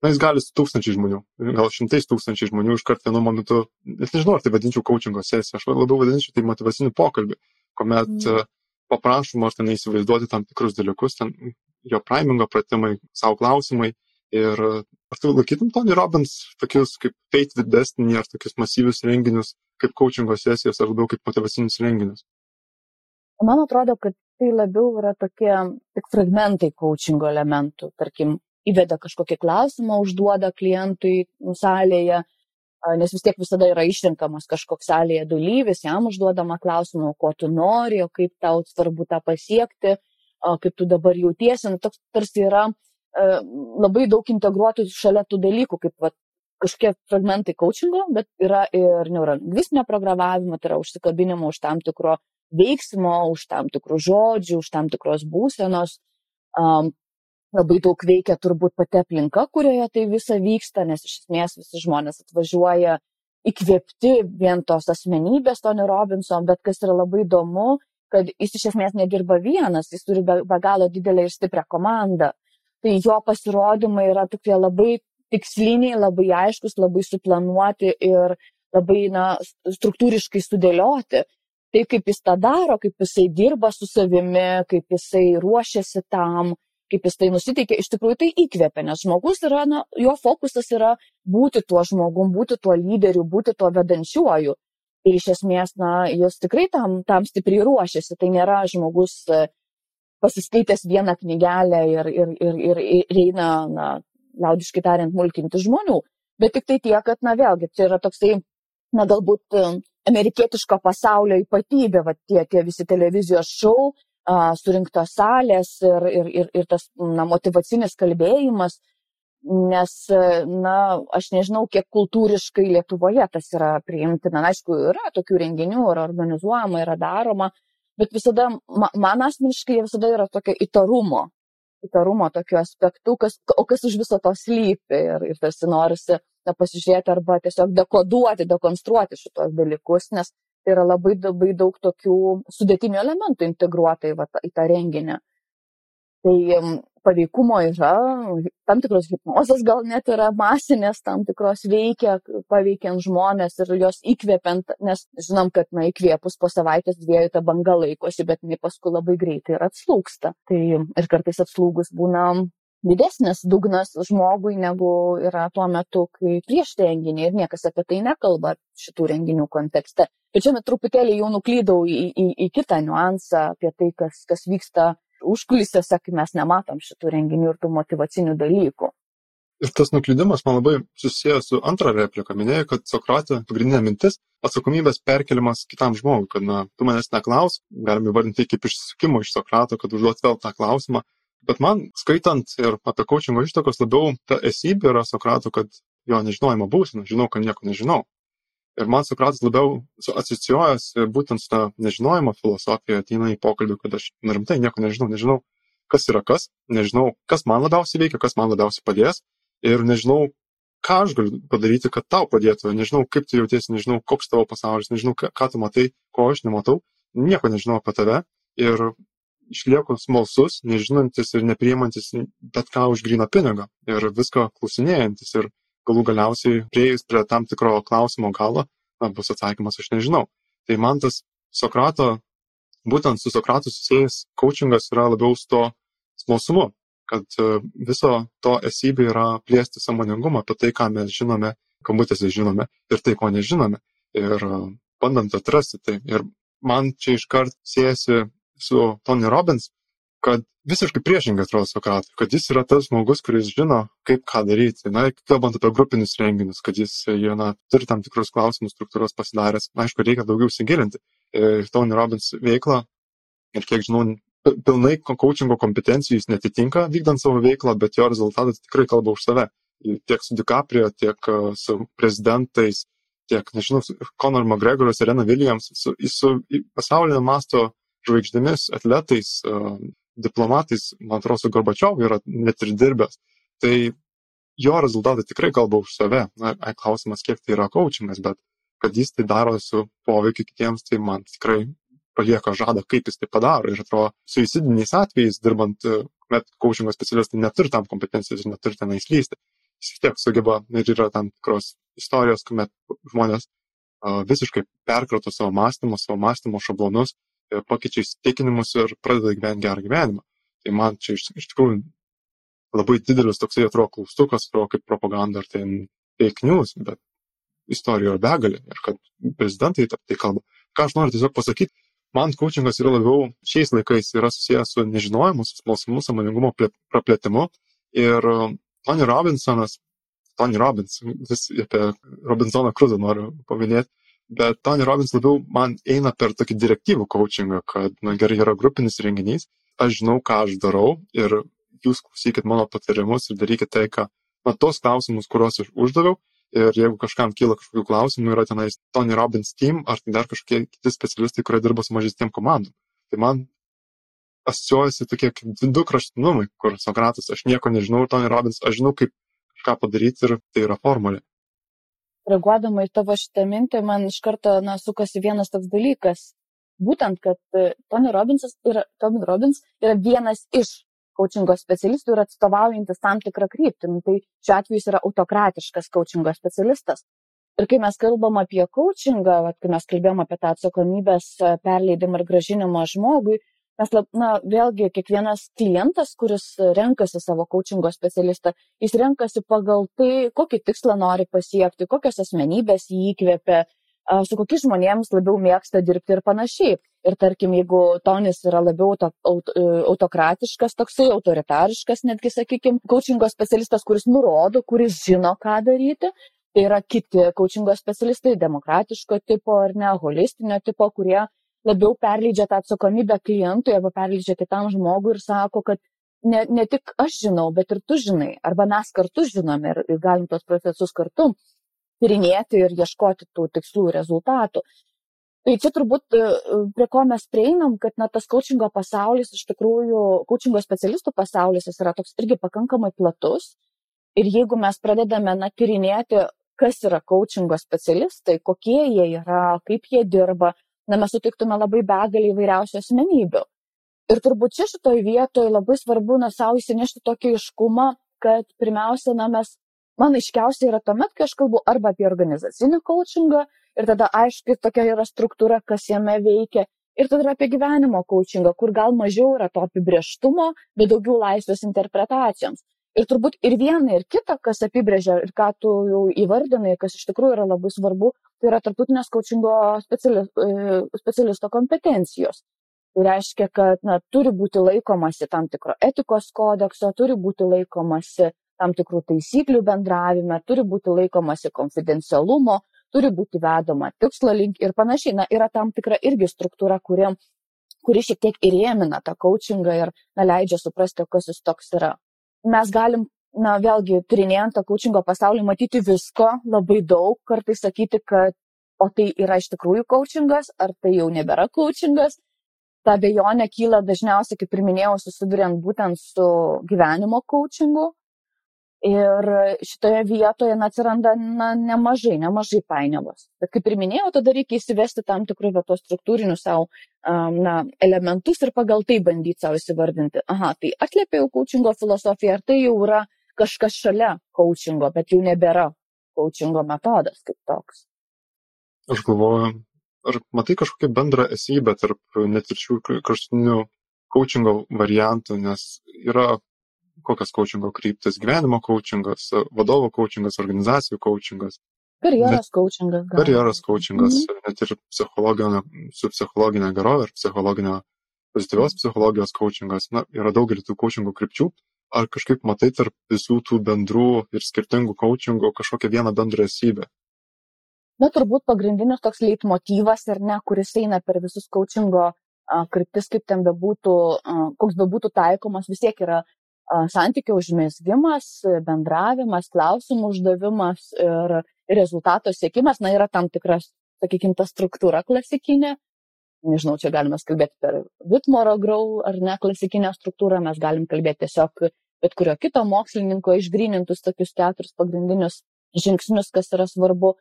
na, jis gali su tūkstančiai žmonių, gal šimtais tūkstančiai žmonių iš karto vienu momentu, net nežinau, ar tai vadinčiau coachingo sesiją, aš labiau vadinčiau tai motivaciniu pokalbį, kuomet mm paprašoma ar ten įsivaizduoti tam tikrus dalykus, ten jo primingo pratimai, savo klausimai. Ir ar tu laikytum Tony Robbins tokius kaip Fate Destiny ar tokius masyvius renginius, kaip coachingo sesijos ar labiau kaip motivacinius renginius? Man atrodo, kad tai labiau yra tokie tik fragmentai coachingo elementų. Tarkim, įveda kažkokį klausimą, užduoda klientui salėje, nes vis tiek visada yra išrinkamas kažkoks salėje dalyvis, jam užduodama klausimą, ko tu nori, kaip tau svarbu tą pasiekti, kaip tu dabar jautiesi. Nu, toks tarsi yra labai daug integruotų šalia tų dalykų, kaip va, kažkokie fragmentai coachingo, bet yra ir neurolingvistinio programavimo, tai yra užsikabinimo už tam tikro veiksmo, už tam tikrų žodžių, už tam tikros būsenos. Um, labai daug veikia turbūt pati aplinka, kurioje tai visa vyksta, nes iš esmės visi žmonės atvažiuoja įkvėpti vien tos asmenybės Tony Robinson, bet kas yra labai įdomu, kad jis iš esmės nedirba vienas, jis turi be, be galo didelę ir stiprią komandą. Tai jo pasirodymai yra tokie labai tiksliniai, labai aiškus, labai suplanuoti ir labai na, struktūriškai sudėlioti. Tai kaip jis tą daro, kaip jisai dirba su savimi, kaip jisai ruošiasi tam, kaip jis tai nusiteikia, iš tikrųjų tai įkvepia, nes žmogus yra, na, jo fokusas yra būti tuo žmogum, būti tuo lyderiu, būti tuo vedančiuoju. Ir iš esmės, na, jis tikrai tam, tam stipriai ruošiasi. Tai nėra žmogus pasiskaitęs vieną knygelę ir, ir, ir, ir, ir eina, na, liaudiškai tariant, mulkinti žmonių. Bet tik tai tiek, kad, na, vėlgi, čia yra toksai, na, galbūt e, amerikietiško pasaulio ypatybė, va tie, tie visi televizijos šou, surinktos salės ir, ir, ir, ir tas na, motivacinis kalbėjimas, nes, na, aš nežinau, kiek kultūriškai Lietuvoje tas yra priimtina. Na, aišku, yra tokių renginių, yra organizuojama, yra daroma, bet visada, man asmeniškai visada yra tokio įtarumo, įtarumo tokiu aspektu, kas, o kas už viso to slypi ir, ir tarsi norisi na, pasižiūrėti arba tiesiog dekoduoti, dekonstruoti šitos dalykus, nes tai yra labai, labai daug tokių sudėtinių elementų integruota į, va, į tą renginį. Tai paveikumo yra, tam tikros hipnozės gal net yra masinės, tam tikros veikia, paveikiant žmonės ir jos įkvepiant, nes žinom, kad, na, įkvėpus po savaitės dviejų ta banga laikosi, bet jinai paskui labai greitai ir atslūksta. Tai ir kartais atslūgus būna didesnis dugnas žmogui negu yra tuo metu, kai prieš renginį ir niekas apie tai nekalba šitų renginių kontekste. Čia truputėlį jau nuklydau į, į, į kitą niuansą apie tai, kas, kas vyksta užkulisiuose, kai mes nematom šitų renginių ir tų motivacinių dalykų. Ir tas nuklydimas man labai susijęs su antra replika. Minėjai, kad Sokratė pagrindinė mintis - atsakomybės perkelimas kitam žmogui, kad na, tu manęs neklaus, galime įvardinti kaip išsisukimo iš Sokrato, kad užduot vėl tą klausimą, Bet man, skaitant ir apie coachingo ištakos, labiau ta esybė yra Sokrato, kad jo nežinojimo būsena, žinau, kad nieko nežinau. Ir man Sokratas labiau asocijuojasi būtent su nežinojimo filosofija, ateina į pokalbį, kad aš rimtai nieko nežinau, nežinau, kas yra kas, nežinau, kas man labiausiai veikia, kas man labiausiai padės ir nežinau, ką aš galiu padaryti, kad tau padėtų, nežinau, kaip tu jautiesi, nežinau, koks tavo pasaulis, nežinau, ką, tu matai, ko aš nematau, nieko nežinau apie tave ir išlieku smalsus, nežinantis ir nepriimantis bet ką už gryną pinigą ir viską klausinėjantis ir galų galiausiai prieėjus prie tam tikro klausimo galo, na, bus atsakymas aš nežinau. Tai man tas Sokrato, būtent su Sokratu susijęs coachingas yra labiau su to smalsumu, kad e, viso to esybė yra plėsti samoningumą apie tai, ką mes žinome, kabutėse žinome ir tai, ko nežinome. Ir e, bandant atrasti tai. Ir man čia iškart siejasi su Tony Robbins, kad visiškai priešingai atrodo Sokratui, kad jis yra tas žmogus, kuris žino, kaip ką daryti. Na, kalbant apie grupinius renginius, kad jis jau, na, turi tam tikrus klausimus, struktūros pasidaręs. Aišku, reikia daugiau įsigilinti į Tony Robbins veiklą ir kiek žinau, pilnai coachingo kompetencijų jis netitinka vykdant savo veiklą, bet jo rezultatas tikrai kalba už save. Tiek su DiCaprio, tiek su prezidentais, tiek, nežinau, Conor McGregoras, Serena Williams, su, su pasaulinio masto žvaigždėmis, atletais, diplomatais, man atrodo, su Gorbačiovu yra net ir dirbęs. Tai jo rezultatai tikrai kalba už save. Na, klausimas, kiek tai yra coachingas, bet kad jis tai daro su poveikiu kitiems, tai man tikrai palieka žadą, kaip jis tai padaro. Ir atrodo, suicidiniais atvejais, dirbant, met coachingo specialistai neturi tam kompetencijos ir neturi ten įslysti. Jis vis tiek sugeba ir yra tam tikros istorijos, kuomet žmonės visiškai perkrato savo mąstymą, savo mąstymo šablonus pakeičia įsitikinimus ir pradeda gyventi gerą gyvenimą. Tai man čia iš, iš tikrųjų labai didelis toksai atrodo klaustukas, atrodo kaip propaganda ar ten fake news, bet istorijų yra begalė ir kad prezidentai tai kalba. Ką aš noriu tiesiog pasakyti, man coachingas yra labiau šiais laikais yra susijęs su nežinojimu, su smalsumu, samoningumo praplėtimu. Ir um, Tony Robinsonas, Tony Robbins, vis apie Robinsoną Kruzą noriu paminėti, bet Tony Robbins labiau man eina per tokį direktyvų coachingą, kad, na gerai, yra grupinis renginys, aš žinau, ką aš darau ir jūs klausykit mano patarimus ir darykit tai, ką, na, tos klausimus, kuriuos aš uždaviau. Ir jeigu kažkam kyla kažkokių klausimų, yra tenais Tony Robbins team ar tai dar kažkokie kiti specialistai, kurie dirba su mažesnėm komandom. Tai man asociuojasi tokie kaip du kraštutinumai, kur Sokratas, aš nieko nežinau, Tony Robbins, aš žinau, kaip kažką padaryti ir tai yra formulė reaguodama į tavo šitą mintį, man iš karto na, sukasi vienas toks dalykas. Būtent, kad e, Tony Robinsas yra, Tony Robbins yra vienas iš coachingo specialistų ir atstovaujantis tam tikrą kryptį. Nu, tai šiuo atveju jis yra autokratiškas coachingo specialistas. Ir kai mes kalbam apie vat, kai mes kalbėjom apie tą atsakomybės e, perleidimą ir gražinimą žmogui, Mes, na, vėlgi, kiekvienas klientas, kuris renkasi savo coachingo specialistą, jis renkasi pagal tai, kokį tikslą nori pasiekti, kokios asmenybės jį įkvėpia, su kokiais žmonėms labiau mėgsta dirbti ir panašiai. Ir tarkim, jeigu Tonis yra labiau auto, auto, e, autokratiškas, toksai autoritariškas, netgi, sakykime, coachingo specialistas, kuris nurodo, kuris žino, ką daryti, tai yra kiti coachingo specialistai, demokratiško tipo ar ne, holistinio tipo, kurie labiau perleidžia tą atsakomybę klientui arba perleidžia kitam žmogui ir sako, kad ne, ne tik aš žinau, bet ir tu žinai, arba mes kartu žinome ir, ir galim tos procesus kartu tyrinėti ir ieškoti tų tikslų rezultatų. Tai čia turbūt e, prie ko mes prieinam, kad na, tas coachingo pasaulis, iš tikrųjų, coachingo specialistų pasaulis jis yra toks irgi pakankamai platus. Ir jeigu mes pradedame na, tyrinėti, kas yra coachingo specialistai, kokie jie yra, kaip jie dirba, na, mes sutiktume labai begalį įvairiausių asmenybių. Ir turbūt čia šitoje vietoje labai svarbu, na, savo įsinešti tokį iškumą, kad pirmiausia, na, mes, man aiškiausia yra tuomet, kai aš kalbu arba apie organizacinį coachingą, ir tada aiškiai tokia yra struktūra, kas jame veikia, ir tada apie gyvenimo coachingą, kur gal mažiau yra to apibrieštumo, bet daugiau laisvės interpretacijoms. Ir turbūt ir viena, ir kita, kas apibrėžia ir ką tu jau įvardinai, kas iš tikrųjų yra labai svarbu, tai yra tarptautinės specialisto, e, specialisto kompetencijos. Tai reiškia, kad na, turi būti laikomasi tam tikro etikos kodekso, turi būti laikomasi tam tikrų taisyklių bendravime, turi būti laikomasi konfidencialumo, turi būti vedama tikslo link ir panašiai. Na, yra tam tikra irgi struktūra, kuri, kuri šiek tiek įrėmina tą coachingą ir na, leidžia suprasti, kas jis toks yra mes galim, na, vėlgi, tyrinėjant tą coachingo pasaulį, matyti visko, labai daug, kartais sakyti, kad o tai yra iš tikrųjų coachingas, ar tai jau nebėra coachingas. Ta bejonė kyla dažniausiai, kaip ir minėjau, susiduriant būtent su gyvenimo coachingu, Ir šitoje vietoje na, atsiranda na, nemažai, nemažai painiavos. Bet kaip ir minėjau, tada reikia įsivesti tam tikrus vietos struktūrinius savo um, na, elementus ir pagal tai bandyti savo įsivardinti. Aha, tai atliepia jau coachingo filosofiją, ar tai jau yra kažkas šalia coachingo, bet jau nebėra coachingo metodas kaip toks. Aš galvoju, ar matai kažkokią bendrą esybę tarp net ir šių kraštutinių coachingo variantų, nes yra kokios coachingo kryptis - gyvenimo coachingas, vadovo coachingas, organizacijų coachingas. Karjeros coachingas. Gal. Karjeros coachingas, mhm. net ir psichologinio, su psichologinė gerovė ir psichologinio pozityvios psichologijos coachingas. Na, yra daugelį tų coachingo krypčių. Ar kažkaip matai tarp visų tų bendrų ir skirtingų coachingų kažkokią vieną bendrą esybę? Na, turbūt pagrindinis toks leitmotyvas ir ne, kuris eina per visus coachingo kryptis, kaip ten bebūtų, koks bebūtų taikomas, vis tiek yra santykių užmėsgymas, bendravimas, klausimų uždavimas ir rezultato siekimas, na, yra tam tikras, sakykime, ta struktūra klasikinė. Nežinau, čia galime kalbėti per Vitmoro grau ar ne klasikinę struktūrą, mes galim kalbėti tiesiog bet kurio kito mokslininko išgrinintus tokius keturis pagrindinius žingsnius, kas yra svarbu.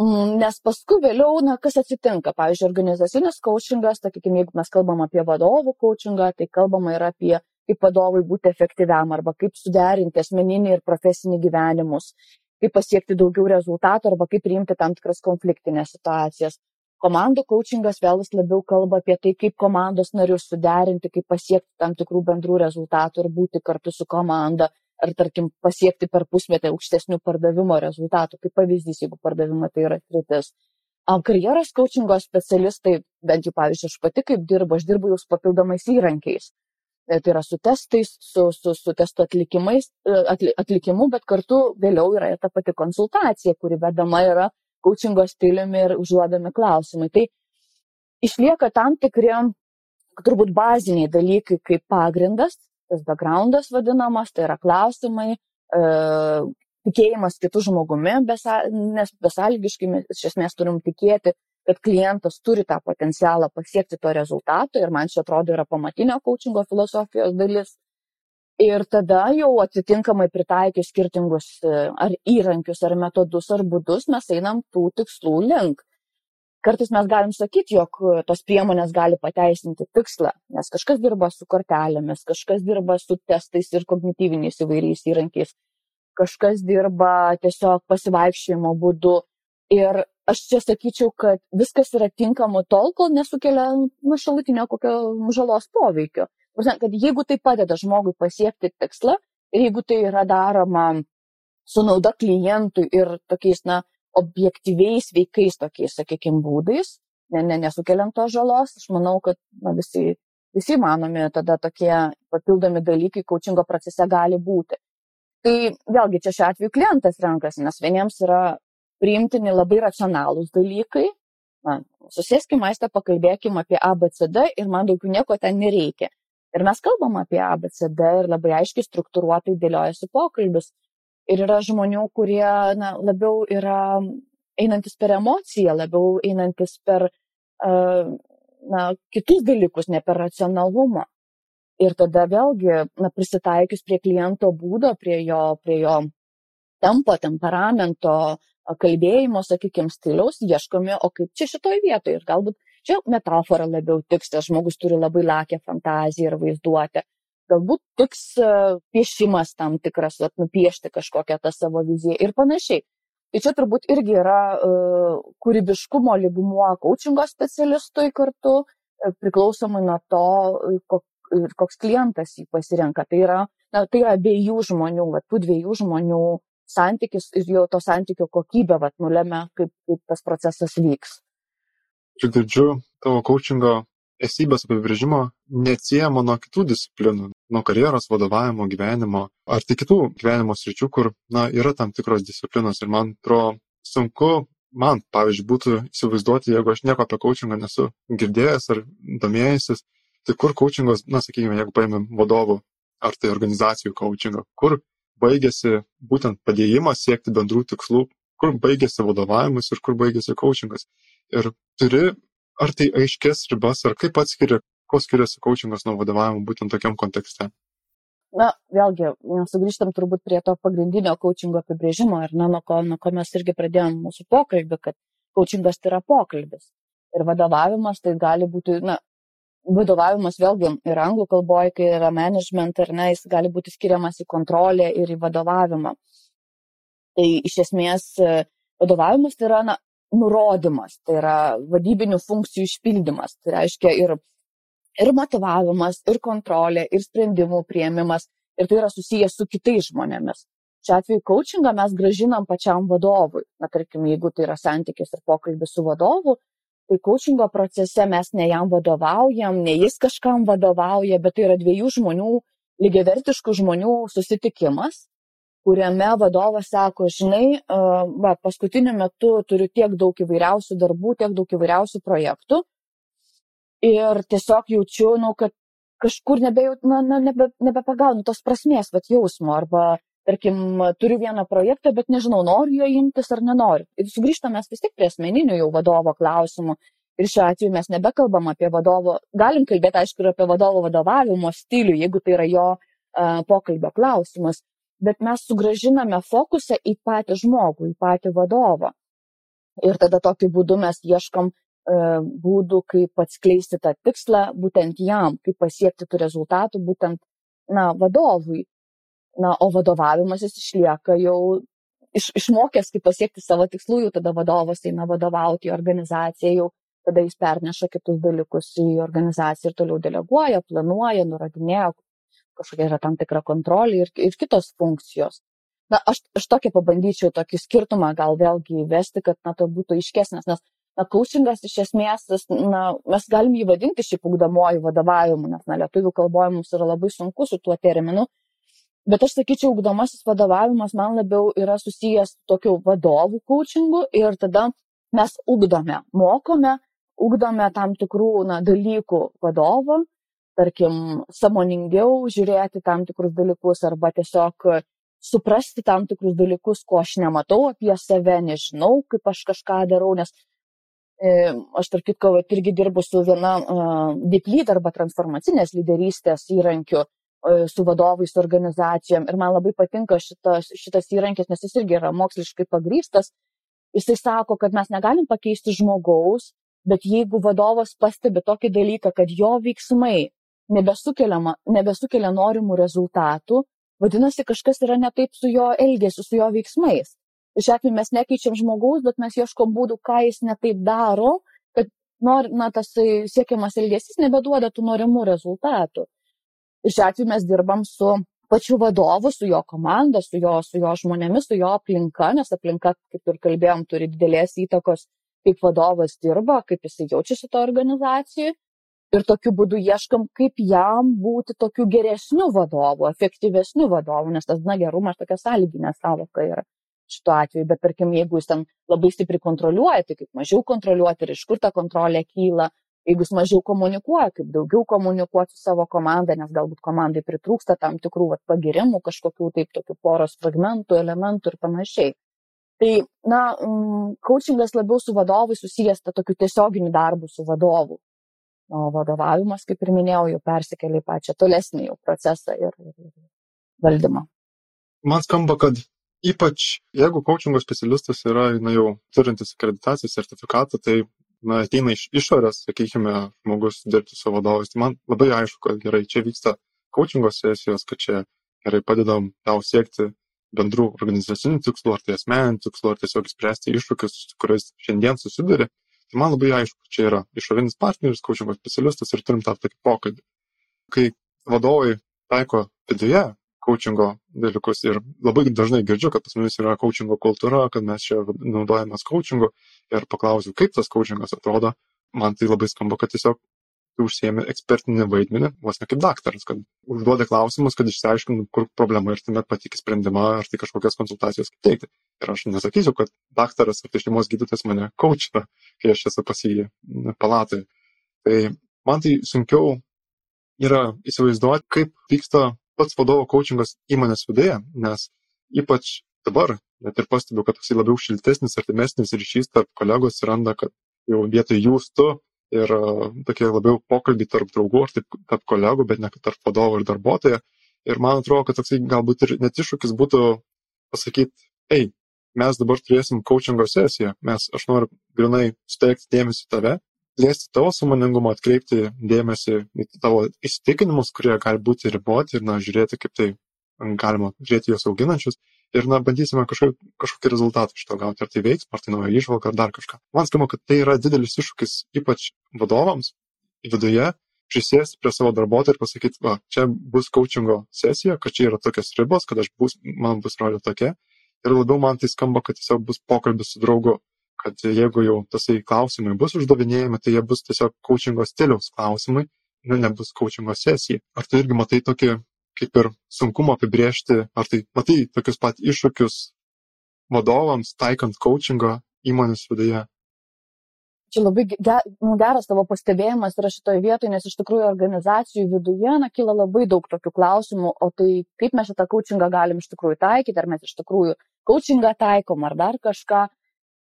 Mm, nes paskui vėliau, na, kas atsitinka, pavyzdžiui, organizacinis coachingas, sakykime, jeigu mes kalbam apie vadovų coachingą, tai kalbama ir apie kaip vadovui būti efektyviam arba kaip suderinti asmeninį ir profesinį gyvenimus, kaip pasiekti daugiau rezultatų arba kaip priimti tam tikras konfliktinės situacijas. Komandų coachingas vėl vis labiau kalba apie tai, kaip komandos narius suderinti, kaip pasiekti tam tikrų bendrų rezultatų ir būti kartu su komanda, ar tarkim pasiekti per pusmetį aukštesnių pardavimo rezultatų, kaip pavyzdys, jeigu pardavimo tai yra kritis. Karjeros coachingo specialistai, bent jau pavyzdžiui, aš pati kaip dirbu, aš dirbu su papildomais įrankiais. E, tai yra su testais, su, su, su atlikimais, e, atli, atlikimu, bet kartu vėliau yra ta pati konsultacija, kuri vedama yra coachingo stiliumi ir užduodami klausimai. Tai išlieka tam tikri, turbūt baziniai dalykai kaip pagrindas, tas backgroundas vadinamas, tai yra klausimai, e, tikėjimas kitų žmogumi, besa, nes besalgiškai mes iš esmės turim tikėti kad klientas turi tą potencialą pasiekti to rezultato ir man čia atrodo yra pamatinio coachingo filosofijos dalis. Ir tada jau atitinkamai pritaikius skirtingus e, ar įrankius, ar metodus, ar būdus mes einam tų tikslų link. Kartais mes galim sakyti, jog tos priemonės gali pateisinti tikslą, nes kažkas dirba su kortelėmis, kažkas dirba su testais ir kognityviniais įvairiais įrankiais, kažkas dirba tiesiog pasivaikščiojimo būdu. Ir aš čia sakyčiau, kad viskas yra tinkama tol, kol nesukelia nu, šalutinio kokio žalos poveikio. Kad jeigu tai padeda žmogui pasiekti tikslą ir jeigu tai yra daroma su nauda klientui ir tokiais, na, objektyviais veikais, tokiais, sakykime, būdais, ne, ne, nesukeliant to žalos, aš manau, kad na, visi, visi manomi tada tokie papildomi dalykai coachingo procese gali būti. Tai vėlgi čia šiuo atveju klientas renkasi, nes vieniems yra priimtini labai racionalūs dalykai, na, susėskim maistą, pakalbėkim apie ABCD ir man daugiau nieko ten nereikia. Ir mes kalbam apie ABCD ir labai aiškiai struktūruotai dėliojasi pokalbis. Ir yra žmonių, kurie na, labiau yra einantis per emociją, labiau einantis per uh, na, kitus dalykus, ne per racionalumą. Ir tada vėlgi, na, prisitaikius prie kliento būdo, prie jo, prie jo tempo, temperamento, kalbėjimo, sakykime, stiliaus, ieškomi, o kaip čia šitoje vietoje. Ir galbūt čia metafora labiau tiks, tas žmogus turi labai lakę fantaziją ir vaizduotę. Galbūt tiks piešimas tam tikras, at, nupiešti kažkokią tą savo viziją ir panašiai. Tai čia turbūt irgi yra uh, kūrybiškumo lygmuo coachingo specialistui kartu, priklausomai nuo to, kok, koks klientas jį pasirenka. Tai yra, na, tai yra abiejų žmonių, va, tų dviejų žmonių santykis ir jau to santykio kokybė vat, nulėmė, kaip, kaip tas procesas vyks. Čia girdžiu tavo coachingo esybės apibrėžimo neatsiejama nuo kitų disciplinų, nuo karjeros, vadovavimo, gyvenimo ar tik kitų gyvenimo sričių, kur na, yra tam tikros disciplinos. Ir man atrodo sunku, man, pavyzdžiui, būtų įsivaizduoti, jeigu aš nieko apie coachingą nesu girdėjęs ar domėjęsis, tai kur coachingas, na, sakykime, jeigu paėmėm vadovų ar tai organizacijų coachingą, kur baigėsi būtent padėjimas siekti bendrų tikslų, kur baigėsi vadovavimas ir kur baigėsi coachingas. Ir turi ar tai aiškės ribas, ar kaip atskiria, ko skiriasi coachingas nuo vadovavimo būtent tokiam kontekste. Na, vėlgi, sugrįžtam turbūt prie to pagrindinio coachingo apibrėžimo, ar ne, nuo ko, nuo ko mes irgi pradėjome mūsų pokalbį, kad coachingas tai yra pokalbis. Ir vadovavimas tai gali būti, na, vadovavimas vėlgi ir anglų kalboje, kai yra management ar ne, jis gali būti skiriamas į kontrolę ir į vadovavimą. Tai iš esmės vadovavimas tai yra na, nurodymas, tai yra vadybinių funkcijų išpildymas. Tai reiškia ir, ir motivavimas, ir kontrolė, ir sprendimų prieimimas. Ir tai yra susijęs su kitais žmonėmis. Šiuo atveju coachingą mes gražinam pačiam vadovui. Na, tarkim, jeigu tai yra santykis ir pokalbis su vadovu, tai kaučingo procese mes ne jam vadovaujam, ne jis kažkam vadovauja, bet tai yra dviejų žmonių, lygiavertiškų žmonių susitikimas, kuriame vadovas sako, žinai, va, paskutiniu metu turiu tiek daug įvairiausių darbų, tiek daug įvairiausių projektų. Ir tiesiog jaučiu, nu, kad kažkur nebejau, na, na, nebe, nebepagaunu tos prasmės, bet jausmo arba tarkim, turiu vieną projektą, bet nežinau, noriu jo imtis ar nenoriu. Ir sugrįžtame vis tik prie asmeninių jau vadovo klausimų. Ir šiuo atveju mes nebekalbam apie vadovo, galim kalbėti, aišku, ir apie vadovo vadovavimo stilių, jeigu tai yra jo uh, pokalbio klausimas, bet mes sugražiname fokusą į patį žmogų, į patį vadovą. Ir tada tokiu būdu mes ieškom uh, būdų, kaip atskleisti tą tikslą būtent jam, kaip pasiekti tų rezultatų būtent na, vadovui na, o vadovavimas jis išlieka jau iš, išmokęs, kaip pasiekti savo tikslų, jau tada vadovas eina vadovauti organizacijai, jau tada jis perneša kitus dalykus į organizaciją ir toliau deleguoja, planuoja, nurodinėja, kažkokia yra tam tikra kontrolė ir, ir kitos funkcijos. Na, aš, aš tokia pabandyčiau tokį skirtumą gal vėlgi įvesti, kad, na, to būtų iškesnės, nes, na, coachingas iš esmės, na, mes galim jį vadinti šiaip ugdamoju vadovavimu, nes, na, lietuvių kalboje mums yra labai sunku su tuo terminu, Bet aš sakyčiau, ugdomasis vadovavimas man labiau yra susijęs tokiu vadovų coachingu ir tada mes ugdome, mokome, ugdome tam tikrų na, dalykų vadovą, tarkim, samoningiau žiūrėti tam tikrus dalykus arba tiesiog suprasti tam tikrus dalykus, ko aš nematau apie save, nežinau, kaip aš kažką darau, nes e, aš tarp kitko irgi dirbu su viena uh, deep lead arba transformacinės lyderystės įrankiu. E, su vadovais, su organizacijom. Ir man labai patinka šitas, šitas įrankis, nes jis irgi yra moksliškai pagrystas. Jisai sako, kad mes negalim pakeisti žmogaus, bet jeigu vadovas pastebi tokį dalyką, kad jo veiksmai nebesukelia norimų rezultatų, vadinasi, kažkas yra ne taip su jo elgesiu, su jo veiksmais. Iš atveju mes nekeičiam žmogaus, bet mes ieškom būdų, ką jis netaip daro, kad nor, na, tas siekiamas elgesys nebeduoda tų norimų rezultatų. Ir šiuo atveju mes dirbam su pačiu vadovu, su jo komanda, su jo, su jo žmonėmis, su jo aplinka, nes aplinka, kaip ir kalbėjom, turi didelės įtakos, kaip vadovas dirba, kaip jis jaučiasi to organizacijai. Ir tokiu būdu ieškam, kaip jam būti tokiu geresniu vadovu, efektyvesniu vadovu, nes tas, na, gerumas tokia sąlyginė savoka yra. šituo atveju, bet tarkim, jeigu jūs ten labai stipriai kontroliuojate, tai kaip mažiau kontroliuoti ir iš kur ta kontrolė kyla, jeigu jis mažiau komunikuoja, kaip daugiau komunikuoti su savo komanda, nes galbūt komandai pritrūksta tam tikrų vat, pagirimų, kažkokių taip tokių poros fragmentų, elementų ir panašiai. Tai, na, coachingas labiau su vadovui susijęs tą tokiu tiesioginiu darbu su vadovu. O vadovavimas, kaip ir minėjau, jau persikėlė į pačią tolesnį jau procesą ir, ir, valdymą. Man skamba, kad ypač jeigu coachingo specialistas yra na, jau turintis akreditacijos sertifikatą, tai na, ateina iš išorės, sakykime, žmogus dirbti su vadovais, tai man labai aišku, kad gerai, čia vyksta coachingo sesijos, kad čia gerai padedam tau siekti bendrų organizacinių tikslų, ar tai asmeninių tikslų, ar tiesiog spręsti iššūkius, su kuriais šiandien susiduri. Tai man labai aišku, čia yra išorinis partneris, coachingo specialistas ir turim tą tokį pokalbį. Kai vadovai taiko viduje coachingo dalykus ir labai dažnai girdžiu, kad pas mumis yra coachingo kultūra, kad mes čia naudojamės coachingu ir paklausiu, kaip tas coachingas atrodo, man tai labai skamba, kad tiesiog tu užsiemi ekspertinį vaidmenį, vos ne kaip daktaras, kad užduoda klausimus, kad išsiaiškintum, kur problema ir tuomet patikė sprendimą, ar tai kažkokias konsultacijas teikti. Ir aš nesakysiu, kad daktaras ar tai šeimos gydytojas mane coachina, kai aš esu pas jį palatoje. Tai man tai sunkiau yra įsivaizduoti, kaip vyksta pats vadovo coachingas įmonės viduje, nes ypač dabar net ir pastebiu, kad toksai labiau šiltesnis, artimesnis ryšys tarp kolegų atsiranda, kad jau vietoj jūs tu ir uh, tokie labiau pokalbiai tarp draugų ar taip, tarp kolegų, bet ne tarp vadovo ir darbuotojo. Ir man atrodo, kad toksai galbūt ir net iššūkis būtų pasakyti, ei, mes dabar turėsim coachingo sesiją, mes, aš noriu grinai suteikti dėmesį tave, plėsti tavo samoningumą, atkreipti dėmesį į tavo įsitikinimus, kurie gali būti riboti ir, na, žiūrėti, kaip tai galima žiūrėti juos auginančius ir, na, bandysime kažkokį, kažkokį rezultatą iš to gauti, ar tai veiks, ar tai nauja išvalga, ar dar kažką. Man skamba, kad tai yra didelis iššūkis ypač vadovams viduje, prisėsti prie savo darbuotojų ir pasakyti, va, čia bus coachingo sesija, kad čia yra tokios ribos, kad aš bus, man bus rolė tokia. Ir labiau man tai skamba, kad tiesiog bus pokalbis su draugu kad jeigu jau tasai klausimai bus uždavinėjami, tai jie bus tiesiog coachingo stiliaus klausimai, nu, nebus coachingo sesija. Ar tu irgi matai tokį kaip ir sunkumą apibriežti, ar tai matai tokius pat iššūkius vadovams, taikant coachingo įmonės viduje? Čia labai nu, geras tavo pastebėjimas yra šitoje vietoje, nes iš tikrųjų organizacijų viduje na, kyla labai daug tokių klausimų, o tai kaip mes šitą coachingą galim iš tikrųjų taikyti, ar mes iš tikrųjų coachingą taikom, ar dar kažką.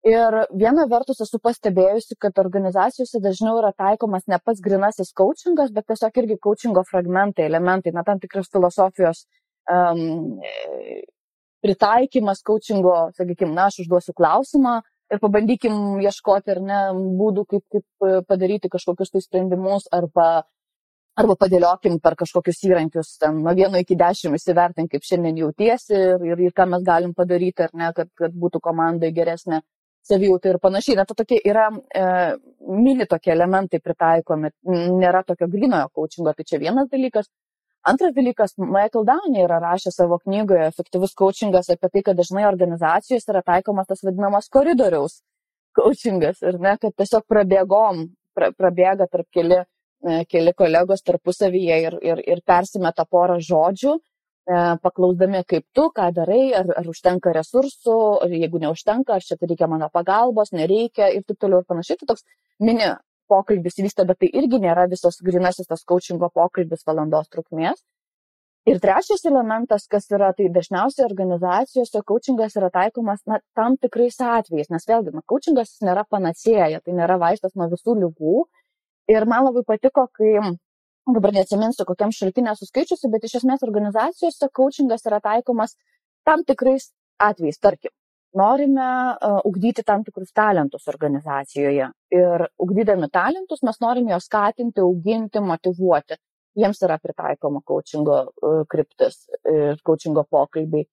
Ir viena vertus esu pastebėjusi, kad organizacijose dažniau yra taikomas ne pats grinasis coachingas, bet tiesiog irgi coachingo fragmentai, elementai, na tam tikras filosofijos um, pritaikymas coachingo, sakykime, na aš užduosiu klausimą ir pabandykim ieškoti ar ne būdų, kaip, kaip padaryti kažkokius tai sprendimus arba arba padėliokim per kažkokius įrankius, ten nuo vieno iki dešimt įsivertink, kaip šiandien jautiesi ir, ir, ir ką mes galim padaryti, ar ne, kad, kad būtų komandai geresnė savijauta ir panašiai. Na, to tokie yra e, mini tokie elementai pritaikomi, nėra tokio grinojo coachingo, tai čia vienas dalykas. Antras dalykas, Michael Downey yra rašęs savo knygoje Efektyvus coachingas apie tai, kad dažnai organizacijos yra taikomas tas vadinamas koridoriaus coachingas ir ne, kad tiesiog prabėgom, pra, prabėga tarp keli, e, keli kolegos tarpusavyje ir, ir, ir persimeta porą žodžių paklausdami, kaip tu, ką darai, ar, ar užtenka resursų, ar jeigu neužtenka, ar čia tai reikia mano pagalbos, nereikia ir taip toliau ir panašiai. Tai toks mini pokalbis vyksta, bet tai irgi nėra visos grinasis tas coachingo pokalbis valandos trukmės. Ir trečias elementas, kas yra, tai dažniausiai organizacijose coachingas yra taikomas na, tam tikrais atvejais, nes vėlgi, na, coachingas nėra panacėja, tai nėra vaistas nuo visų lygų. Ir man labai patiko, kai dabar neatsiminsiu, kokiam šaltinė suskaičiusi, bet iš esmės organizacijose coachingas yra taikomas tam tikrais atvejais. Tarkim, norime uh, ugdyti tam tikrus talentus organizacijoje ir ugdydami talentus mes norime juos skatinti, auginti, motivuoti. Jiems yra pritaikoma coachingo uh, kryptis ir coachingo pokalbiai.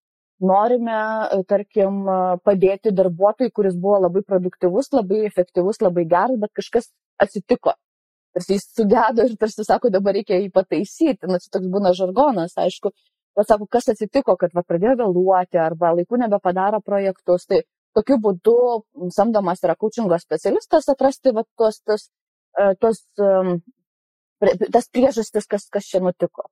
Norime, uh, tarkim, padėti darbuotojui, kuris buvo labai produktyvus, labai efektyvus, labai geras, bet kažkas atsitiko tarsi jis sugedo ir tarsi sako, dabar reikia jį pataisyti. Čia toks būna žargonas, aišku. Bet sako, kas atsitiko, kad va, pradėjo vėluoti arba laiku nebepadaro projektus. Tai tokiu būdu samdomas yra kočingo specialistas atrasti va, tuos, tuos, e, tuos, tas priežastis, kas, kas čia nutiko.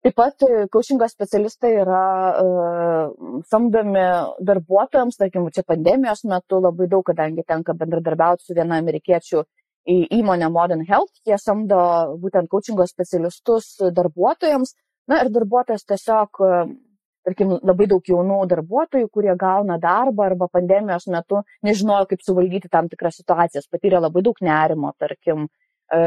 Taip pat kočingo specialistai yra uh, samdomi darbuotojams, tarkim, čia pandemijos metu labai daug, kadangi tenka bendradarbiauti su viena amerikiečių įmonė Modern Health, jie samdo būtent kočingo specialistus darbuotojams, na ir darbuotojas tiesiog tarkim, labai daug jaunų darbuotojų, kurie gauna darbą arba pandemijos metu nežinojo, kaip suvaldyti tam tikras situacijas, patyrė labai daug nerimo, tarkim, e,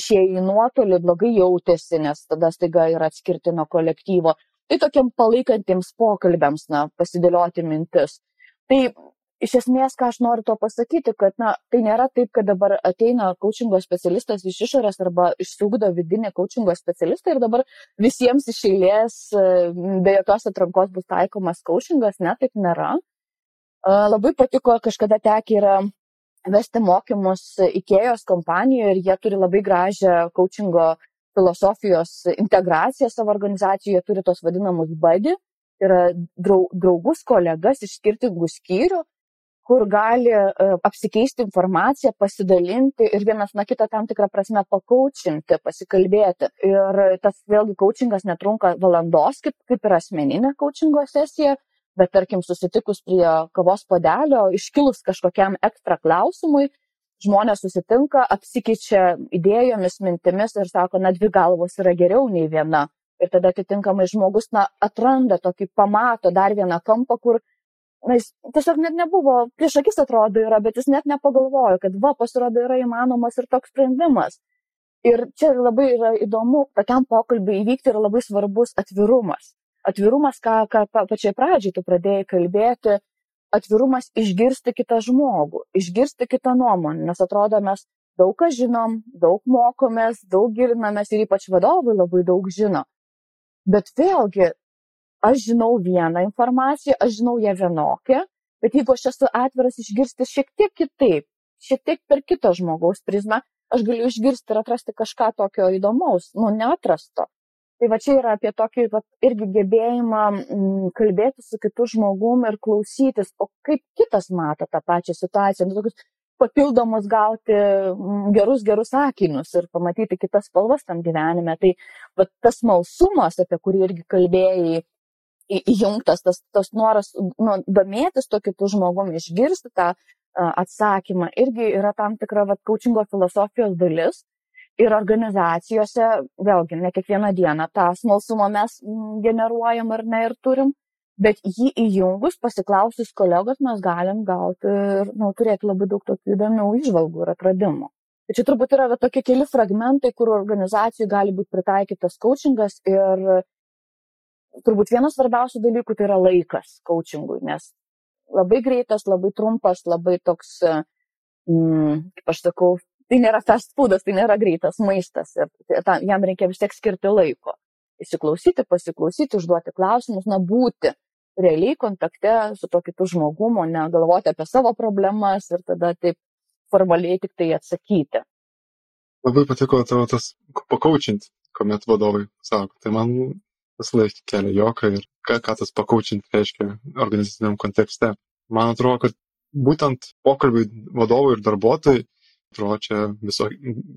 išėjo į nuotolį, blogai jautėsi, nes tada staiga yra atskirti nuo kolektyvo. Tai tokiam palaikantiems pokalbėms, na, pasidėlioti mintis. Tai iš esmės, ką aš noriu to pasakyti, kad na, tai nėra taip, kad dabar ateina coachingo specialistas iš išorės arba išsiugdo vidinį coachingo specialistą ir dabar visiems iš eilės be jokios atrankos bus taikomas coachingas, ne, taip nėra. Labai patiko, kažkada tekė yra vesti mokymus IKEJOS kompanijoje ir jie turi labai gražią coachingo filosofijos integraciją savo organizacijoje, turi tos vadinamus buddy, yra draugus, kolegas iš skirtingų skyrių kur gali e, apsikeisti informaciją, pasidalinti ir vienas na kitą tam tikrą prasme pakaučinti, pasikalbėti. Ir tas vėlgi coachingas netrunka valandos, kaip, kaip ir asmeninė coachingo sesija, bet tarkim susitikus prie kavos podelio, iškilus kažkokiam ekstra klausimui, žmonės susitinka, apsikeičia idėjomis, mintimis ir sako, na dvi galvos yra geriau nei viena. Ir tada atitinkamai žmogus na, atranda tokį, pamato dar vieną kampą, kur na, jis tiesiog net nebuvo, prieš akis atrodo yra, bet jis net nepagalvojo, kad va, pasirodo yra įmanomas ir toks sprendimas. Ir čia labai yra įdomu, tokiam pokalbiui įvykti yra labai svarbus atvirumas. Atvirumas, ką, ką pačiai pradžiai tu pradėjai kalbėti, atvirumas išgirsti kitą žmogų, išgirsti kitą nuomonę, nes atrodo mes daug ką žinom, daug mokomės, daug gilinamės ir ypač vadovai labai daug žino. Bet vėlgi aš žinau vieną informaciją, aš žinau ją vienokią, bet jeigu aš esu atviras išgirsti šiek tiek kitaip, šiek tiek per kito žmogaus prizmę, aš galiu išgirsti ir atrasti kažką tokio įdomaus, nu, neatrasto. Tai va čia yra apie tokį va, irgi gebėjimą m, mm, kalbėti su kitu žmogum ir klausytis, o kaip kitas mato tą pačią situaciją, nu, tokius papildomus gauti mm, gerus, gerus sakinius ir pamatyti kitas spalvas tam gyvenime. Tai va, tas malsumas, apie kurį irgi kalbėjai, įjungtas tas, tas noras nu, domėtis to kitų žmogumi, išgirsti tą atsakymą, irgi yra tam tikra vat, coachingo filosofijos dalis. Ir organizacijose, vėlgi, ne kiekvieną dieną tą smalsumą mes generuojam ar ne ir turim, bet jį įjungus, pasiklausus kolegos, mes galim gauti ir nu, turėti labai daug tokių įdomių išvalgų ir atradimų. Tai čia turbūt yra tokie keli fragmentai, kur organizacijų gali būti pritaikytas coachingas ir turbūt vienas svarbiausių dalykų tai yra laikas coachingui, nes labai greitas, labai trumpas, labai toks, mm, kaip aš sakau, tai nėra fast foodas, tai nėra greitas maistas ir tam, jam reikia vis tiek skirti laiko. Įsiklausyti, pasiklausyti, užduoti klausimus, na būti realiai kontakte su to kitu žmogumu, ne galvoti apie savo problemas ir tada taip formaliai tik tai atsakyti. Labai patiko tavo tas pakaučinti, kuomet vadovai sako. Tai man visąlaik kelia juoką ir ką, ką tas pakaučinti reiškia organizaciniam kontekste. Man atrodo, kad būtent pokalbiai vadovui ir darbuotojai, atrodo, čia viso,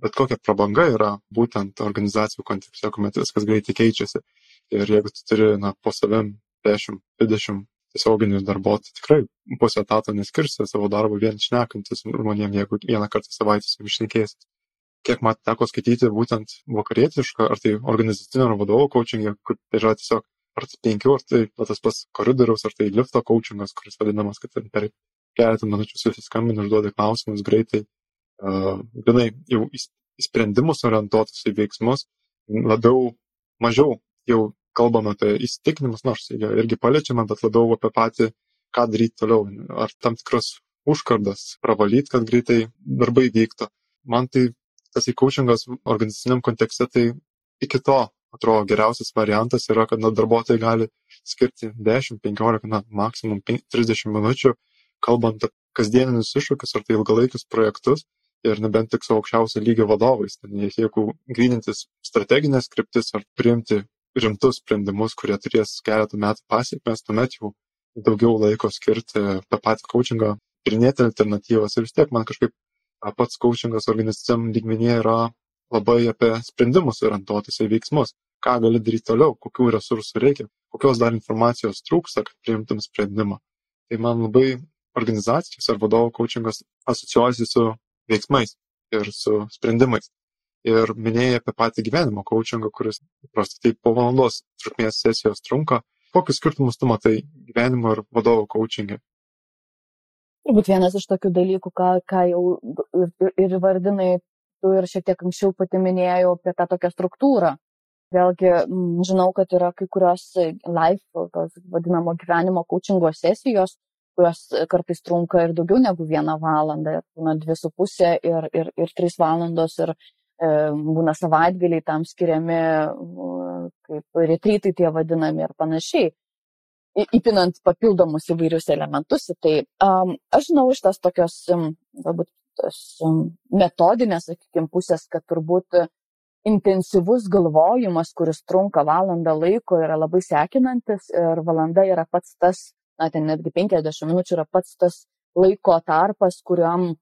bet kokia prabanga yra būtent organizacijų kontekste, kuomet viskas greitai keičiasi. Ir jeigu tu turi na, po savim 10-20 tiesioginius darbuotojus, tikrai pusę etato neskirsi savo darbo vien šnekantis žmonėm, jeigu vieną kartą savaitę su išnekėsis kiek man teko skaityti būtent vakarietišką, ar tai organizacinio ar vadovo coachingą, kur tai yra tiesiog ar tai penkių, ar tai va, tas pats koridoriaus, ar tai lifto coachingas, kuris vadinamas, kad per keletą minučių susiskambina, užduoda klausimus greitai, uh, grinai jau į, sprendimus orientuotus į veiksmus, labiau, mažiau jau kalbame apie įsitikinimus, nors jie irgi paliečiama, bet labiau apie patį, ką daryti toliau, ar tam tikras užkardas pravalyti, kad greitai darbai vyktų. Man tai tas įkaučingas organizaciniam kontekste, tai iki to, atrodo, geriausias variantas yra, kad na, darbuotojai gali skirti 10, 15, na, maksimum 30 minučių, kalbant apie kasdieninius iššūkius ar tai ilgalaikius projektus ir nebent tik su aukščiausio lygio vadovais. Ten jeigu grynintis strateginės kryptis ar priimti rimtus sprendimus, kurie turės keletą metų pasiekmes, tuomet jau daugiau laiko skirti tą patį coachingą, tyrinėti alternatyvas ir vis tiek man kažkaip pats kaučingas organizaciniam lygmenyje yra labai apie sprendimus orientuotus į veiksmus. ką gali daryti toliau, kokių resursų reikia, kokios dar informacijos trūksta, kad priimtum sprendimą. Tai man labai organizacijos ar vadovo coachingas asociuojasi su veiksmais ir su sprendimais. Ir minėjai apie patį gyvenimo coachingą, kuris paprastai po valandos trukmės sesijos trunka. Kokius skirtumus tu matai gyvenimo ir vadovo coachingė? Turbūt vienas iš tokių dalykų, ką, ką jau ir, ir vardinai, tu ir šiek tiek anksčiau pati minėjau apie tą tokią struktūrą. Vėlgi, žinau, kad yra kai kurios live, tos vadinamo gyvenimo coachingo sesijos, kurios kartais trunka ir daugiau negu vieną valandą, būna dvi su pusė ir, ir, ir trys valandos, ir e, būna savaitgaliai tam skiriami, kaip retrytai tie vadinami ir panašiai įpinant papildomus įvairius elementus. Tai um, aš žinau iš tas tokios, um, galbūt, tos um, metodinės, sakykime, pusės, kad turbūt intensyvus galvojimas, kuris trunka valandą laiko, yra labai sekinantis ir valanda yra pats tas, na, ten netgi 50 minučių yra pats tas laiko tarpas, kuriam,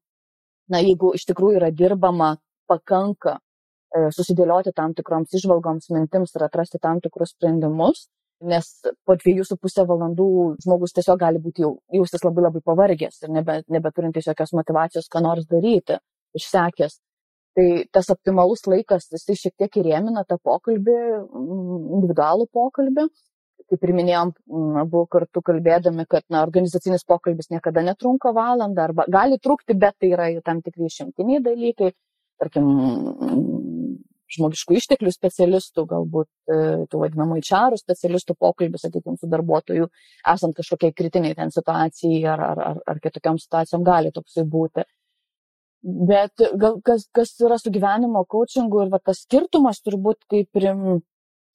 na, jeigu iš tikrųjų yra dirbama, pakanka e, susidėlioti tam tikroms išvalgoms, mintims ir atrasti tam tikrus sprendimus, nes po dviejų su pusę valandų žmogus tiesiog gali būti jau jaustis labai labai pavargęs ir nebe, nebeturintis jokios motivacijos, ką nors daryti, išsekęs. Tai tas optimalus laikas, jisai šiek tiek įrėmina tą pokalbį, mm, individualų pokalbį. Kaip ir minėjom, abu kartu kalbėdami, kad na, organizacinis pokalbis niekada netrunka valandą, arba gali trukti, bet tai yra tam tikri išimtiniai dalykai. Tarkim, žmogiškų išteklių specialistų, galbūt e, tų vadinamų įčiarų specialistų pokalbis, sakykime, su darbuotoju, esant kažkokiai kritiniai ten situacijai ar, ar, ar, ar kitokiam situacijom gali toksai būti. Bet gal, kas, kas yra su gyvenimo coachingu ir va, tas skirtumas turbūt, kaip ir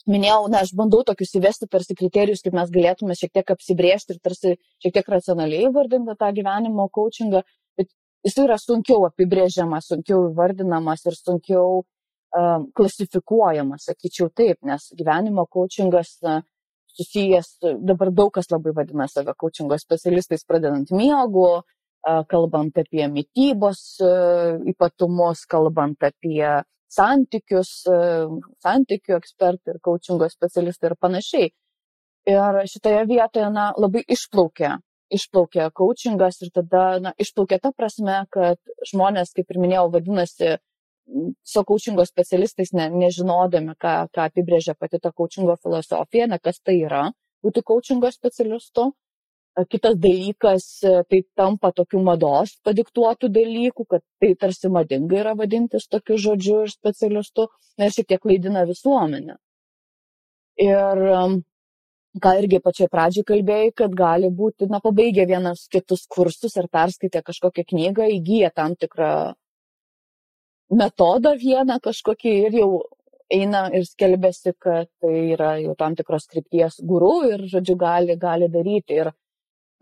minėjau, na, aš bandau tokius įvesti tarsi kriterijus, kaip mes galėtume šiek tiek apsibriežti ir tarsi šiek tiek racionaliai vardinti tą gyvenimo coachingą, bet jis yra sunkiau apibrėžiamas, sunkiau įvardinamas ir sunkiau klasifikuojamas, sakyčiau taip, nes gyvenimo coachingas susijęs, dabar daug kas labai vadina save coachingo specialistais, pradedant miego, kalbant apie mytybos ypatumus, kalbant apie santykius, santykių ekspertai ir coachingo specialistai ir panašiai. Ir šitoje vietoje na, labai išplaukia, išplaukia coachingas ir tada na, išplaukia ta prasme, kad žmonės, kaip ir minėjau, vadinasi su kaučingo specialistais, ne, nežinodami, ką, ką apibrėžia pati ta kaučingo filosofija, na kas tai yra būti kaučingo specialistu. Kitas dalykas, tai tampa tokių mados padiktuotų dalykų, kad tai tarsi madinga yra vadintis tokiu žodžiu ir specialistu, nes šiek tiek klaidina visuomenę. Ir ką irgi pačiai pradžiai kalbėjai, kad gali būti, na, pabaigę vienas kitus kursus ar perskaitę kažkokią knygą, įgyję tam tikrą metodą vieną kažkokį ir jau eina ir skelbiasi, kad tai yra jau tam tikros krypties gurų ir, žodžiu, gali, gali daryti. Ir,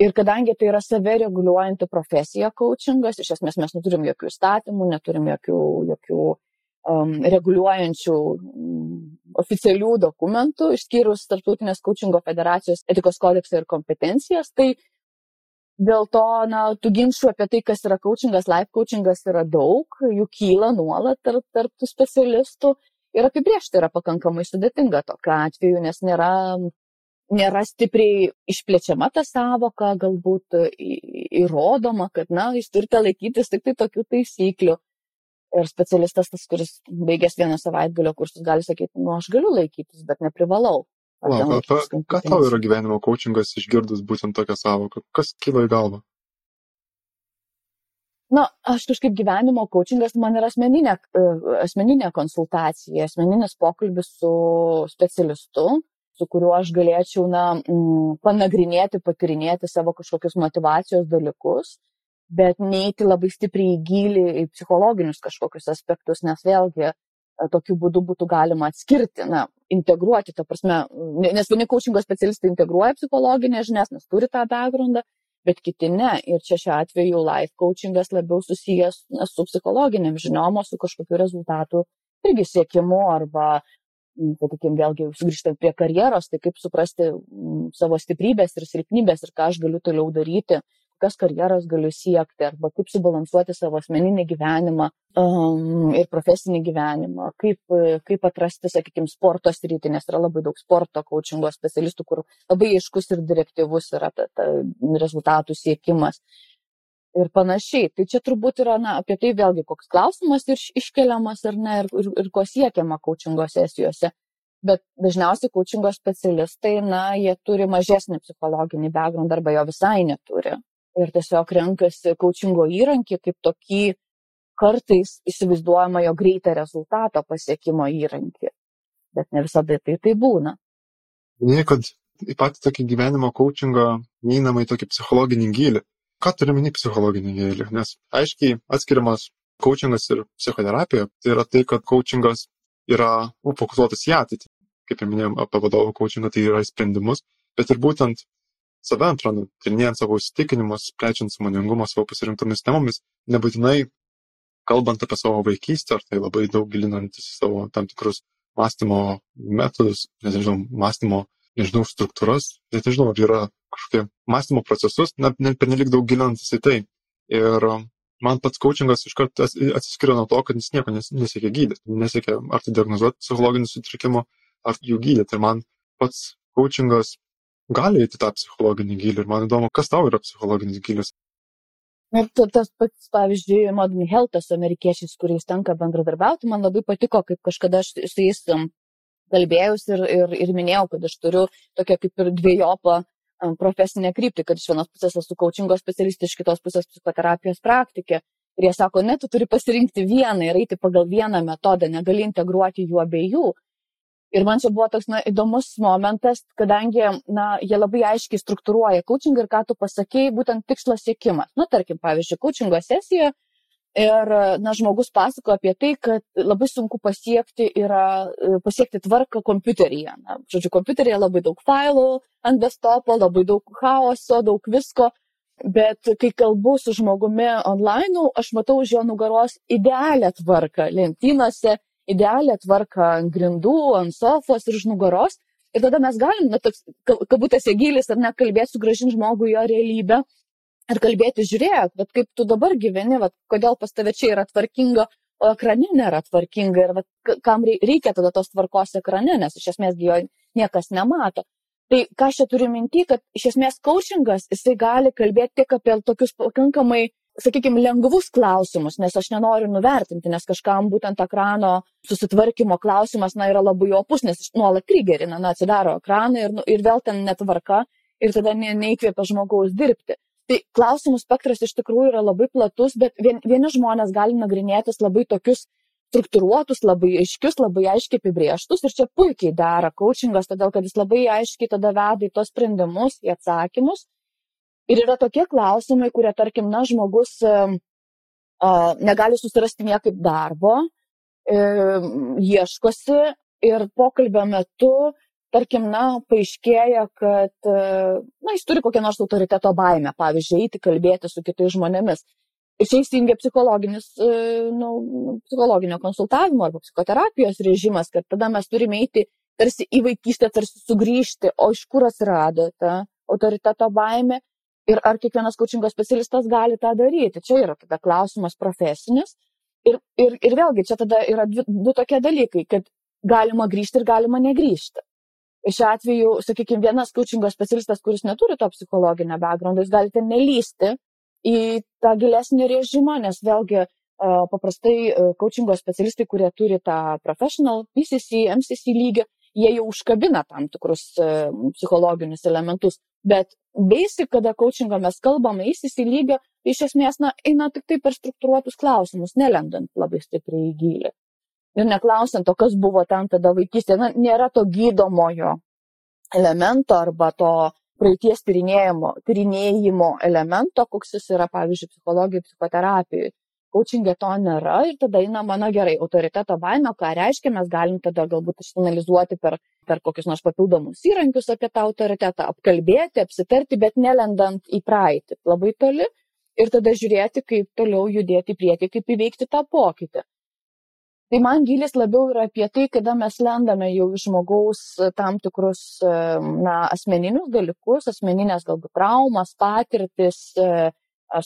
ir kadangi tai yra savireguliuojanti profesija coachingas, iš esmės mes neturim jokių įstatymų, neturim jokių, jokių um, reguliuojančių um, oficialių dokumentų, išskyrus Tartutinės coachingo federacijos etikos kodeksą ir kompetencijas, tai Dėl to, na, tų ginčių apie tai, kas yra coachingas, life coachingas yra daug, jų kyla nuolat tarp, tarp tų specialistų ir apibriežti yra pakankamai sudėtinga tokiu atveju, nes nėra, nėra stipriai išplečiama ta savoka, galbūt įrodoma, kad, na, jūs turite laikytis tik tai tokių taisyklių. Ir specialistas, tas, kuris baigęs vieną savaitgalio kursus, gali sakyti, nu, aš galiu laikytis, bet neprivalau. Palauk, o ką, tau yra gyvenimo coachingas išgirdus būtent tokią savoką? Kas kilo į galvą? Na, aš kažkaip gyvenimo coachingas man yra asmeninė, e, asmeninė konsultacija, asmeninis pokalbis su specialistu, su kuriuo aš galėčiau, na, m, panagrinėti, patirinėti savo kažkokius motivacijos dalykus, bet neiti labai stipriai į gilį, į psichologinius kažkokius aspektus, nes vėlgi tokiu būdu būtų galima atskirti, na, integruoti, ta prasme, nes vieni coachingo specialistai integruoja psichologinės žinias, nes turi tą backgroundą, bet kiti ne. Ir čia šiuo atveju life coachingas labiau susijęs na, su psichologiniam žiniom, su kažkokiu rezultatu irgi siekimu arba, sakykime, vėlgi sugrįžtant prie karjeros, tai kaip suprasti savo stiprybės ir silpnybės ir ką aš galiu toliau daryti, kokias karjeras galiu siekti, arba kaip subalansuoti savo asmeninį gyvenimą um, ir profesinį gyvenimą, kaip, kaip atrasti, sakykime, sporto sritį, nes yra labai daug sporto coachingo specialistų, kur labai aiškus ir direktyvus yra ta, ta rezultatų siekimas. Ir panašiai. Tai čia turbūt yra na, apie tai vėlgi koks klausimas ir iškeliamas ar ne, ir, ir, ir ko siekiama coachingo sesijose bet dažniausiai coachingo specialistai, na, jie turi mažesnį psichologinį background arba jo visai neturi. Ir tiesiog renkasi coachingo įrankį kaip tokį kartais įsivaizduojama jo greitą rezultato pasiekimo įrankį. Bet ne visada tai tai būna. Minėjai, kad į patį tokį gyvenimo coachingą neįnama į tokį psichologinį gilį. Ką turi minį psichologinį gilį? Nes aiškiai atskiriamas coachingas ir psichoterapija. Tai yra tai, kad coachingas yra nu, fokusuotas į ateitį. Kaip ir minėjom apie vadovų coachingą, tai yra į sprendimus, bet ir būtent save antranu, tyrinėjant savo įsitikinimus, plečiant samoningumą savo pasirinktomis temomis, nebūtinai kalbant apie savo vaikystę, ar tai labai daug gilinantis į savo tam tikrus mąstymo metodus, nežinau, mąstymo, nežinau, struktūras, net nežinau, ar yra kažkokie mąstymo procesus, net, net pernelik daug gilinantis į tai. Ir man pats coachingas iškart atsiskiria nuo to, kad jis nieko nesiekia gydyti. Nesiekia ar tai diagnozuoti psichologinių sutrikimų, ar jų gydyti. Ir man pats coachingas gali įti tą psichologinį gilį. Ir man įdomu, kas tau yra psichologinis gilis. Ir tas pats, pavyzdžiui, Modern Health'as amerikiečiais, kuriais tenka bendradarbiauti, man labai patiko, kaip kažkada aš su jais kalbėjausi ir, ir, ir minėjau, kad aš turiu tokią kaip ir dviejopą profesinę kryptį, kad iš vienos pusės esu coachingo specialistė, iš kitos pusės psichoterapijos praktikė. Ir jie sako, ne, tu turi pasirinkti vieną ir eiti pagal vieną metodą, negali integruoti jų abiejų. Ir man čia buvo toks na, įdomus momentas, kadangi na, jie labai aiškiai struktūruoja coachingą ir ką tu pasakėjai, būtent tikslo siekimas. Na, tarkim, pavyzdžiui, coachingo sesijoje Ir, na, žmogus pasako apie tai, kad labai sunku pasiekti yra, pasiekti tvarką kompiuteryje. Na, žodžiu, kompiuteryje labai daug failų ant desktopo, labai daug chaoso, daug visko. Bet kai kalbu su žmogumi online, aš matau už jo nugaros idealią tvarką lentynose, idealią tvarką ant grindų, ant sofos ir už nugaros. Ir tada mes galim, na, toks, kabutėse gilis ar nekalbėti, sugražinti žmogų jo realybę ir kalbėti, žiūrėk, bet kaip tu dabar gyveni, vat, kodėl pas tave čia yra tvarkinga, o ekrane nėra tvarkinga ir vat, kam reikia tada tos tvarkos ekrane, nes iš esmės jo niekas nemato. Tai ką aš čia turiu minti, kad iš esmės coachingas, jisai gali kalbėti tik apie tokius pakankamai, sakykime, lengvus klausimus, nes aš nenoriu nuvertinti, nes kažkam būtent ekrano susitvarkymo klausimas, na, yra labai opus, nes nuolat trigerina, na, atsidaro ekraną ir, nu, ir vėl ten netvarka ir tada ne, neįkvėpia žmogaus dirbti. Tai klausimų spektras iš tikrųjų yra labai platus, bet vien, vieni žmonės gali nagrinėtis labai tokius struktūruotus, labai aiškius, labai aiškiai apibrieštus ir čia puikiai dera coachingas, todėl kad jis labai aiškiai tada veda į tos sprendimus, į atsakymus. Ir yra tokie klausimai, kurie, tarkim, na, žmogus uh, negali susirasti niekaip darbo, uh, ieškosi ir pokalbio metu tarkim, na, paaiškėja, kad, e, na, jis turi kokią nors autoriteto baimę, pavyzdžiui, eiti kalbėti su kitais žmonėmis. Ir čia įsijungia psichologinis, e, nu, psichologinio konsultavimo arba psichoterapijos režimas, kad tada mes turime eiti tarsi į vaikystę, tarsi sugrįžti, o iš kur atsirado ta autoriteto baimė ir ar kiekvienas kočingo specialistas gali tą daryti. Čia yra tada klausimas profesinis. Ir, ir, ir vėlgi, čia tada yra du, du tokie dalykai, kad galima grįžti ir galima negrįžti šiuo atveju, sakykime, vienas coachingo specialistas, kuris neturi to psichologinio background, jūs galite nelysti į tą gilesnį režimą, nes vėlgi paprastai coachingo specialistai, kurie turi tą professional, PCC, MCC lygį, jie jau užkabina tam tikrus psichologinius elementus. Bet basic, kada coachingo mes kalbame įsisi lygio, iš esmės na, eina tik tai per struktūruotus klausimus, nelendant labai stipriai į gilį ir neklausiant, o kas buvo ten tada vaikystėje, na, nėra to gydomojo elemento arba to praeities tyrinėjimo, tyrinėjimo elemento, koks jis yra, pavyzdžiui, psichologijoje, psichoterapijoje. Coachingė to nėra ir tada eina mano gerai autoriteto baimė, ką reiškia, mes galim tada galbūt išanalizuoti per, per kokius nors papildomus įrankius apie tą autoritetą, apkalbėti, apsitarti, bet nelendant į praeitį labai toli ir tada žiūrėti, kaip toliau judėti į priekį, kaip įveikti tą pokytį. Tai man gilis labiau yra apie tai, kada mes lendame jau iš žmogaus e, tam tikrus e, na, asmeninius dalykus, asmeninės galbūt traumas, patirtis, e,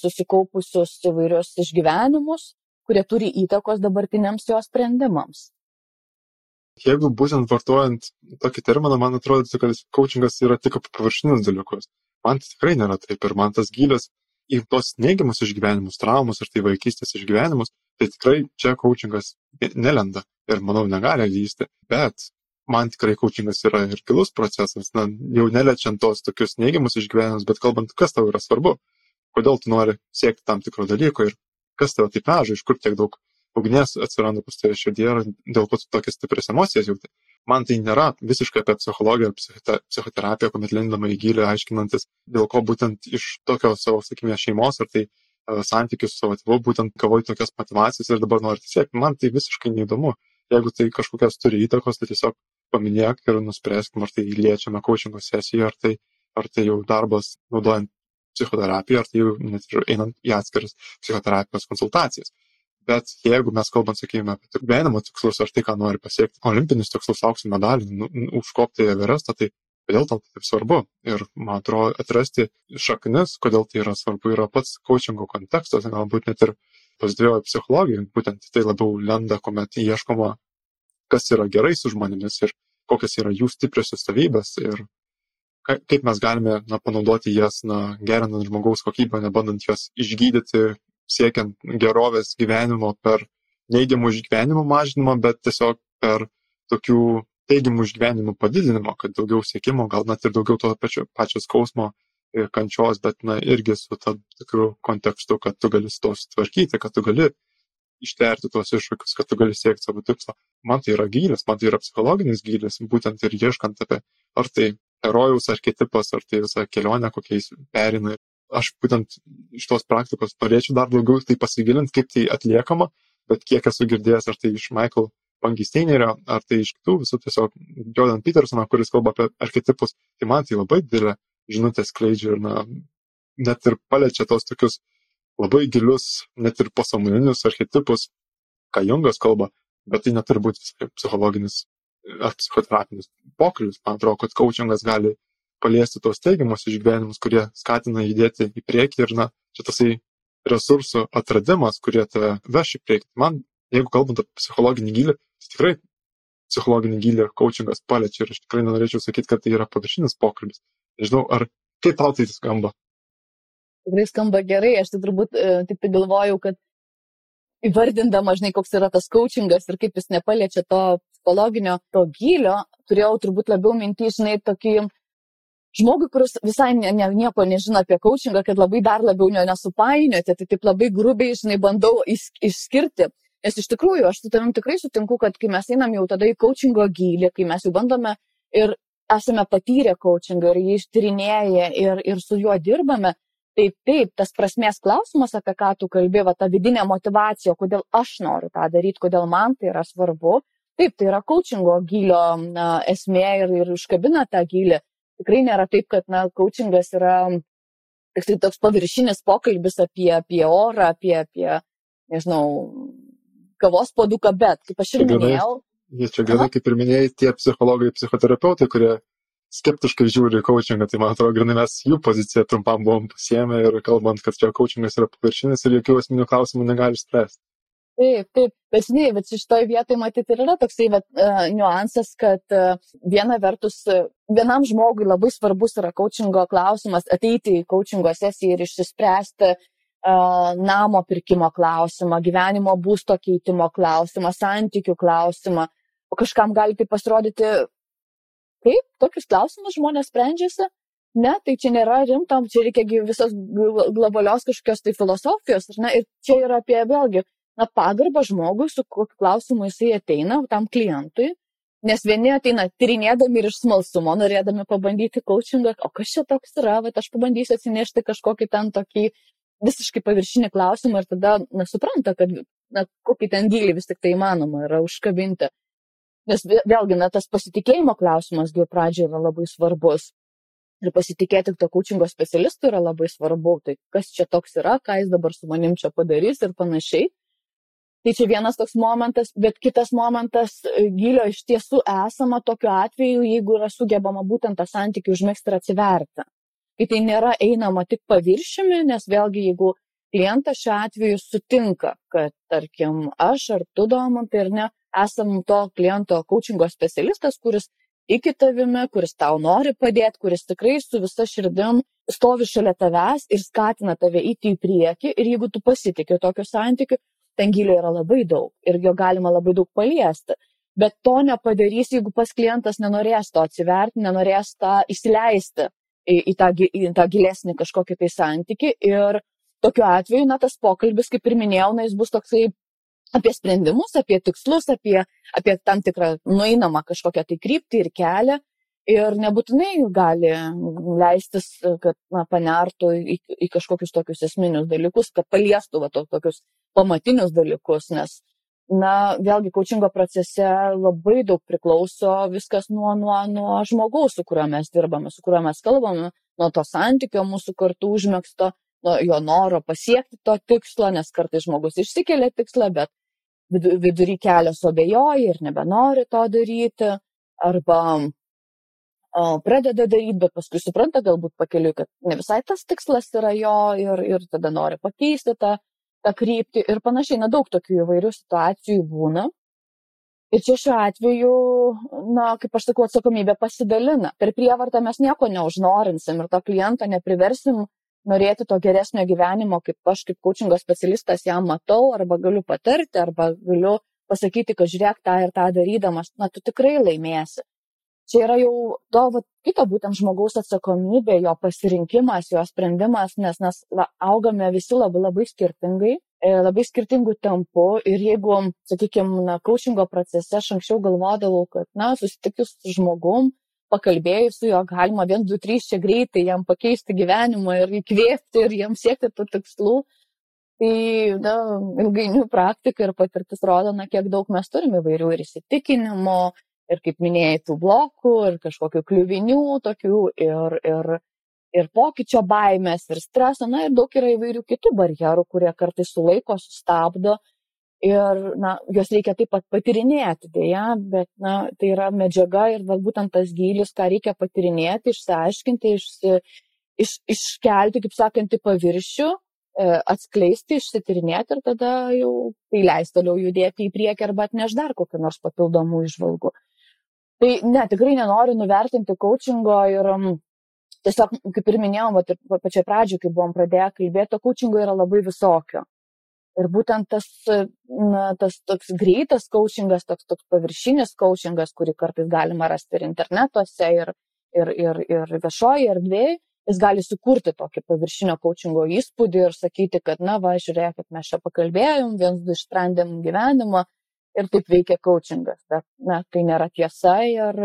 susikaupusius įvairius išgyvenimus, kurie turi įtakos dabartiniams jo sprendimams. Jeigu būtent vartojant tokį terminą, man atrodo, kad coachingas yra tik apie paviršinius dalykus. Man tai tikrai nėra taip ir man tas gilis į tos neigiamus išgyvenimus, traumus ir tai vaikystės išgyvenimus, tai tikrai čia coachingas nelenda ir manau negali lysti. Bet man tikrai coachingas yra ir gilus procesas, na, jau neliečiant tos tokius neigiamus išgyvenimus, bet kalbant, kas tau yra svarbu, kodėl tu nori siekti tam tikro dalyko ir kas tave taip veža, iš kur tiek daug ugnies atsiranda pas tave širdyje ir dėl ko tu tokias stiprias emocijas jauti man tai nėra visiškai apie psichologiją ar psichoterapiją, kuomet lindama į gilį, aiškinantis, dėl ko būtent iš tokio savo, sakykime, šeimos ar tai uh, santykių su savo tėvu būtent gavai tokias motivacijas ir dabar nori siekti. Man tai visiškai neįdomu. Jeigu tai kažkokias turi įtakos, tai tiesiog paminėk ir nuspręskim, ar tai liečiame coachingo sesiją, ar tai, ar tai jau darbas naudojant psichoterapiją, ar tai jau net ir einant į atskiras psichoterapijos konsultacijas. Bet jeigu mes kalbam, sakykime, apie gyvenimo tikslus ar tai, ką nori pasiekti, olimpinius tikslus, auksinį medalį, nu, užkopti į Everestą, tai kodėl tau tai taip svarbu? Ir, man atrodo, atrasti šaknis, kodėl tai yra svarbu, yra pats coachingo kontekstas, galbūt net ir pozityvioji psichologija, būtent tai labiau lenda, kuomet ieškoma, kas yra gerai su žmonėmis ir kokios yra jų stipriosios savybės ir kaip mes galime na, panaudoti jas, na, gerinant žmogaus kokybę, nebandant jas išgydyti, siekiant gerovės gyvenimo per neigiamų išgyvenimų mažinimą, bet tiesiog per tokių teigiamų išgyvenimų padidinimą, kad daugiau siekimo, gal net ir daugiau to pačio, pačio skausmo ir kančios, bet na, irgi su tam tikru kontekstu, kad tu gali su to sutvarkyti, kad tu gali išterti tuos iššūkius, kad tu gali siekti savo tikslo. Man tai yra gylis, man tai yra psichologinis gylis, būtent ir ieškant apie, ar tai herojaus archetipas, ar tai visą kelionę, kokiais perina aš būtent iš tos praktikos norėčiau dar daugiau tai pasigilinti, kaip tai atliekama, bet kiek esu girdėjęs, ar tai iš Michael Pangisteinerio, ar tai iš kitų visų tiesiog Jordan Petersono, kuris kalba apie archetipus, tai man tai labai didelė žinutė skleidžia ir na, net ir paliečia tos tokius labai gilius, net ir pasamoninius archetipus, ką Jungas kalba, bet tai neturi būti psichologinis ar psichoterapinis pokalbis. Man atrodo, kad coachingas gali paliesti tuos teigiamus išgyvenimus, kurie skatina judėti į priekį ir, na, čia tasai resursų atradimas, kurie tave veš į priekį. Man, jeigu kalbant apie psichologinį gilį, tai tikrai psichologinį gilį coachingas paliečia ir aš tikrai nenorėčiau sakyti, kad tai yra paviršinis pokalbis. Nežinau, ar kaip tau tai skamba? Tikrai skamba gerai, aš tai turbūt e, tik tai galvojau, kad įvardindama, žinai, koks yra tas coachingas ir kaip jis nepaliečia to psichologinio, to gilio, turėjau turbūt labiau mintį, žinai, tokį žmogui, kuris visai ne, ne, nieko nežino apie coachingą, kad labai dar labiau jo nesupainioti, tai taip labai grubiai, žinai, bandau iš, išskirti. Nes iš tikrųjų, aš su tavim tikrai sutinku, kad kai mes einam jau tada į coachingo gylį, kai mes jau bandome ir esame patyrę coachingą ir jį ištyrinėję ir, ir su juo dirbame, tai taip, tas prasmės klausimas, apie ką tu kalbėjai, ta vidinė motivacija, kodėl aš noriu tą daryti, kodėl man tai yra svarbu, taip, tai yra coachingo gylio na, esmė ir, ir užkabina tą gylį tikrai nėra taip, kad, na, coachingas yra tik tai toks paviršinis pokalbis apie, apie orą, apie, apie, nežinau, kavos poduką, bet, kaip aš ir minėjau. Jie čia gerai, kaip ir minėjai, tie psichologai, psichoterapeutai, kurie skeptiškai žiūri į coachingą, tai man atrodo, grinai mes jų poziciją trumpam buvom pasiemę ir kalbant, kad čia coachingas yra paviršinis ir jokių esminių klausimų negali spręsti. Taip, taip, bet žinai, bet šitoje vietoje matyti ir yra toksai vat, uh, niuansas, kad uh, viena vertus, uh, vienam žmogui labai svarbus yra coachingo klausimas, ateiti į coachingo sesiją ir išsispręsti uh, namo pirkimo klausimą, gyvenimo būsto keitimo klausimą, santykių klausimą, o kažkam gali tai pasirodyti, kaip? Tokius klausimus žmonės sprendžiasi. Ne, tai čia nėra rimtam, čia reikia visos globalios kažkokios tai filosofijos, ne, ir čia yra apie vėlgi na, pagarbą žmogui, su kokiu klausimu jisai ateina tam klientui. Nes vieni ateina tyrinėdami ir iš smalsumo, norėdami pabandyti coachingą, o kas čia toks yra, bet aš pabandysiu atsinešti kažkokį ten tokį visiškai paviršinį klausimą ir tada, na, supranta, kad, na, kokį ten gilį vis tik tai įmanoma yra užkabinti. Nes vėlgi, na, tas pasitikėjimo klausimas jau pradžioje yra labai svarbus. Ir pasitikėti to coachingo specialistu yra labai svarbu. Tai kas čia toks yra, ką jis dabar su manim čia padarys ir panašiai. Tai čia vienas toks momentas, bet kitas momentas e, gilio iš tiesų esama tokiu atveju, jeigu yra sugebama būtent tą santykių užmėgsti ir atsiverti. Kai tai nėra einama tik paviršiumi, nes vėlgi jeigu klientas šiuo atveju sutinka, kad tarkim aš ar tu domantai ar ne, esam to kliento coachingo specialistas, kuris iki tavimi, kuris tau nori padėti, kuris tikrai su visa širdim stovi šalia tavęs ir skatina tave įti į priekį ir jeigu tu pasitikė tokiu santykiu, ten gilio yra labai daug ir jo galima labai daug paliesti. Bet to nepadarys, jeigu pas klientas nenorės to atsiverti, nenorės tą įsileisti į, į, tą, į tą gilesnį kažkokį tai santyki. Ir tokiu atveju, na, tas pokalbis, kaip ir minėjau, na, jis bus toksai apie sprendimus, apie tikslus, apie, apie tam tikrą nueinamą kažkokią tai kryptį ir kelią. Ir nebūtinai gali leistis, kad na, panertų į, į kažkokius tokius esminius dalykus, kad paliestų va, to, tokius pamatinius dalykus, nes, na, vėlgi, kočingo procese labai daug priklauso viskas nuo, nuo, nuo žmogaus, su kuriuo mes dirbame, su kuriuo mes kalbame, nuo to santykio mūsų kartu užmėgsto, nuo jo noro pasiekti to tikslo, nes kartais žmogus išsikelia tikslą, bet vidury kelio suabejoja ir nebenori to daryti, arba pradeda daryti, bet paskui supranta galbūt pakeliui, kad ne visai tas tikslas yra jo ir, ir tada nori pakeisti tą tą kryptį ir panašiai. Na, daug tokių įvairių situacijų būna. Ir čia šiuo atveju, na, kaip aš sakau, atsakomybė pasidalina. Per prievartą mes nieko neužnorinsim ir to kliento nepriversim norėti to geresnio gyvenimo, kaip aš kaip coachingo specialistas jam matau, arba galiu patarti, arba galiu pasakyti, kad žiūrėk tą ir tą darydamas, na, tu tikrai laimėsi čia yra jau to vat kito būtent žmogaus atsakomybė jo pasirinkimas jo sprendimas nes mes va augame visi labai labai skirtingai e, labai skirtingu tempu ir jeigu sakykim na kaučingo procese aš anksčiau galvodavau kad na susitikus su žmogum pakalbėjus su juo galima vien du trys čia greitai jam pakeisti gyvenimą ir įkvėpti ir jam siekti tų tikslų tai na ilgainiui praktika ir patirtis rodo na kiek daug mes turim įvairių ir įsitikinimų ir kaip minėjai, tų blokų, ir kažkokių kliuvinių tokių, ir, ir, ir pokyčio baimės, ir streso, na ir daug yra įvairių kitų barjerų, kurie kartais sulaiko, sustabdo. Ir, na, juos reikia taip pat patirinėti, dėja, bet, na, tai yra medžiaga ir gal būtent tas gylis, ką reikia patirinėti, išsiaiškinti, išsi, iš, iškelti, kaip sakant, į paviršių, e, atskleisti, išsitirinėti ir tada jau tai leis toliau judėti į priekį arba atneš dar kokią nors papildomų išvalgų. Tai ne, tikrai nenoriu nuvertinti coachingo ir um, tiesiog, kaip ir minėjau, vat, ir pačioj pradžioje, kai buvom pradėję kalbėti, to coachingo yra labai visokio. Ir būtent tas, na, tas toks greitas coachingas, toks, toks paviršinis coachingas, kurį kartais galima rasti ir internetuose, ir, ir, ir, ir viešoje erdvėje, jis gali sukurti tokį paviršinio coachingo įspūdį ir sakyti, kad, na, va, žiūrėkit, mes čia pakalbėjom, viens du išsprendėm gyvenimą, ir taip veikia coachingas, bet na, tai nėra tiesa ir,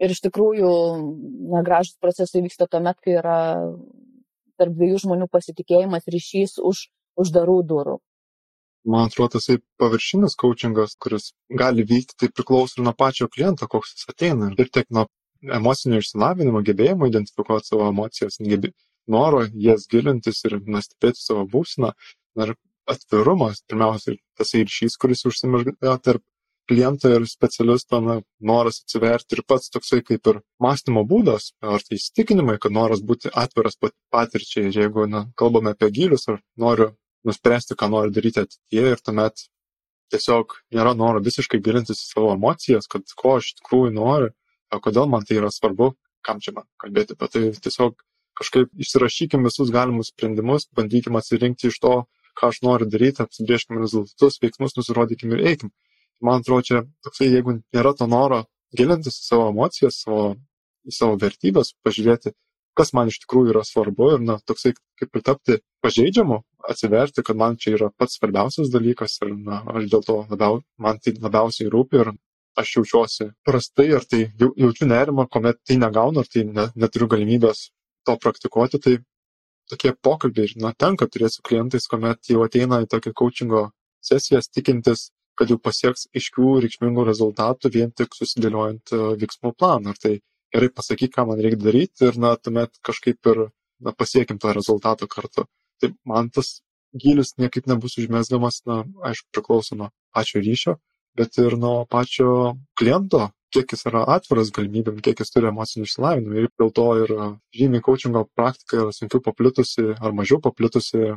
ir iš tikrųjų na, gražus procesai vyksta tuomet, kai yra tarp dviejų žmonių pasitikėjimas ryšys už uždarų durų. Man atrodo, tasai paviršinis coachingas, kuris gali vykti, tai priklauso ir nuo pačio kliento, koks jis ateina. Ir tiek nuo emocinio išsilavinimo, gebėjimo identifikuoti savo emocijas, noro jas gilintis ir nustebėti savo būseną. Ir atvirumas pirmiausiai tasai ryšys, kuris užsimezga tarp kliento ir specialisto, na, noras atsiverti ir pats toksai kaip ir mąstymo būdas, ar tai įstikinimai, kad noras būti atviras patirčiai, ir jeigu, na, kalbame apie gylius, ar noriu nuspręsti, ką noriu daryti ateityje ir tuomet tiesiog nėra noro visiškai gilintis į savo emocijas, kad ko aš tikrųjų noriu, kodėl man tai yra svarbu, kam čia man kalbėti. Apie tai, tiesiog kažkaip išsirašykim visus galimus sprendimus, bandykim atsirinkti iš to, ką aš noriu daryti, apsibrėžkim rezultatus, veiksmus, nusirodykim ir eikim. Man atrodo, čia toksai, jeigu nėra to noro gilintis į savo emocijas, savo, į savo vertybės, pažiūrėti, kas man iš tikrųjų yra svarbu ir, na, toksai kaip ir tapti pažeidžiamu, atsiverti, kad man čia yra pats svarbiausias dalykas ir, na, aš dėl to labiau, man tai labiausiai rūpi ir aš jaučiuosi prastai, ar tai jaučiu nerimą, kuomet tai negaunu, ar tai ne, neturiu galimybės to praktikuoti, tai tokie pokalbiai, na, tenka turėti su klientais, kuomet jau ateina į tokią coachingo sesijas, tikintis, kad jau pasieks aiškių, reikšmingų rezultatų vien tik susidėliojant e, veiksmų planą. Ar tai gerai pasakyk, ką man reikia daryti ir, na, tuomet kažkaip ir, na, pasiekim to rezultato kartu. Tai man tas gylis niekaip nebus užmesgamas, na, aišku, priklauso nuo pačio ryšio, bet ir nuo pačio kliento, kiek jis yra atviras galimybėm, kiek jis turi emocinį išsilavinimą. Ir dėl to ir žymiai coachingo praktika yra sunkiau paplitusi ar mažiau paplitusi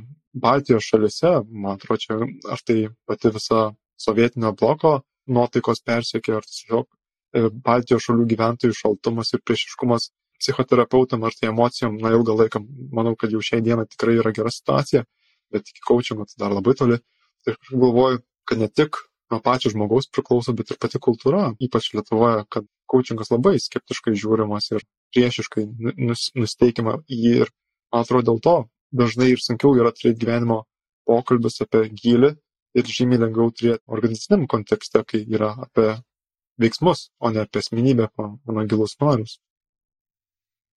Baltijos šalise. Man atrodo, čia ar tai pati visa sovietinio bloko nuotaikos persiekė, ar tiesiog e, Baltijos šalių gyventojų šaltumas ir priešiškumas psichoterapeutam ar tai emocijom, na ilgą laiką, manau, kad jau šiai dieną tikrai yra gera situacija, bet iki coachingo tai dar labai toli. Tai aš galvoju, kad ne tik nuo pačio žmogaus priklauso, bet ir pati kultūra, ypač Lietuvoje, kad coachingas labai skeptiškai žiūrimas ir priešiškai nus, nusteikima jį ir man atrodo dėl to dažnai ir sunkiau yra turėti gyvenimo pokalbius apie gilį ir žymiai lengviau turėti organizaciniam kontekste, kai yra apie veiksmus, o ne apie asmenybę, mano gilus norius.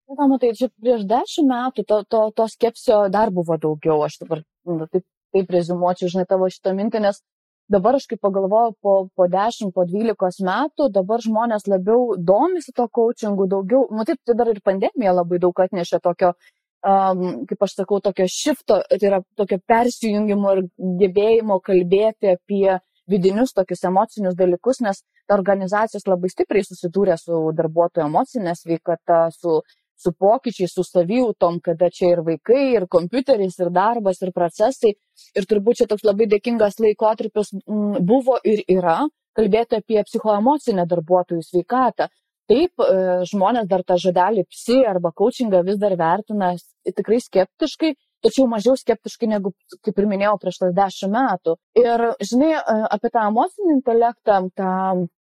Na, matai, čia prieš dešimt metų to, to, to skepsio dar buvo daugiau, aš dabar nu, taip, taip rezumuočiau, žinai, tavo šitą mintį, nes dabar aš kai pagalvoju po, po 10, po 12 metų, dabar žmonės labiau domisi to coachingu, daugiau, matyt, tai dar ir pandemija labai daug atnešė tokio, um, kaip aš sakau, tokio šifto, tai yra tokio persijungimo ir gebėjimo kalbėti apie vidinius tokius emocinius dalykus, nes organizacijos labai stipriai susidūrė su darbuotojų emocinė sveikata, su su pokyčiais, su savijautom, kada čia ir vaikai, ir kompiuteris, ir darbas, ir procesai. Ir turbūt čia toks labai dėkingas laikotarpis mm, buvo ir yra kalbėti apie psichoemocinę darbuotojų sveikatą. Taip, e, žmonės dar tą žodelį psi arba coachingą vis dar vertina tikrai skeptiškai, tačiau mažiau skeptiškai negu, kaip ir minėjau, prieš tas dešimt metų. Ir, žinai, e, apie tą emocinį intelektą, tą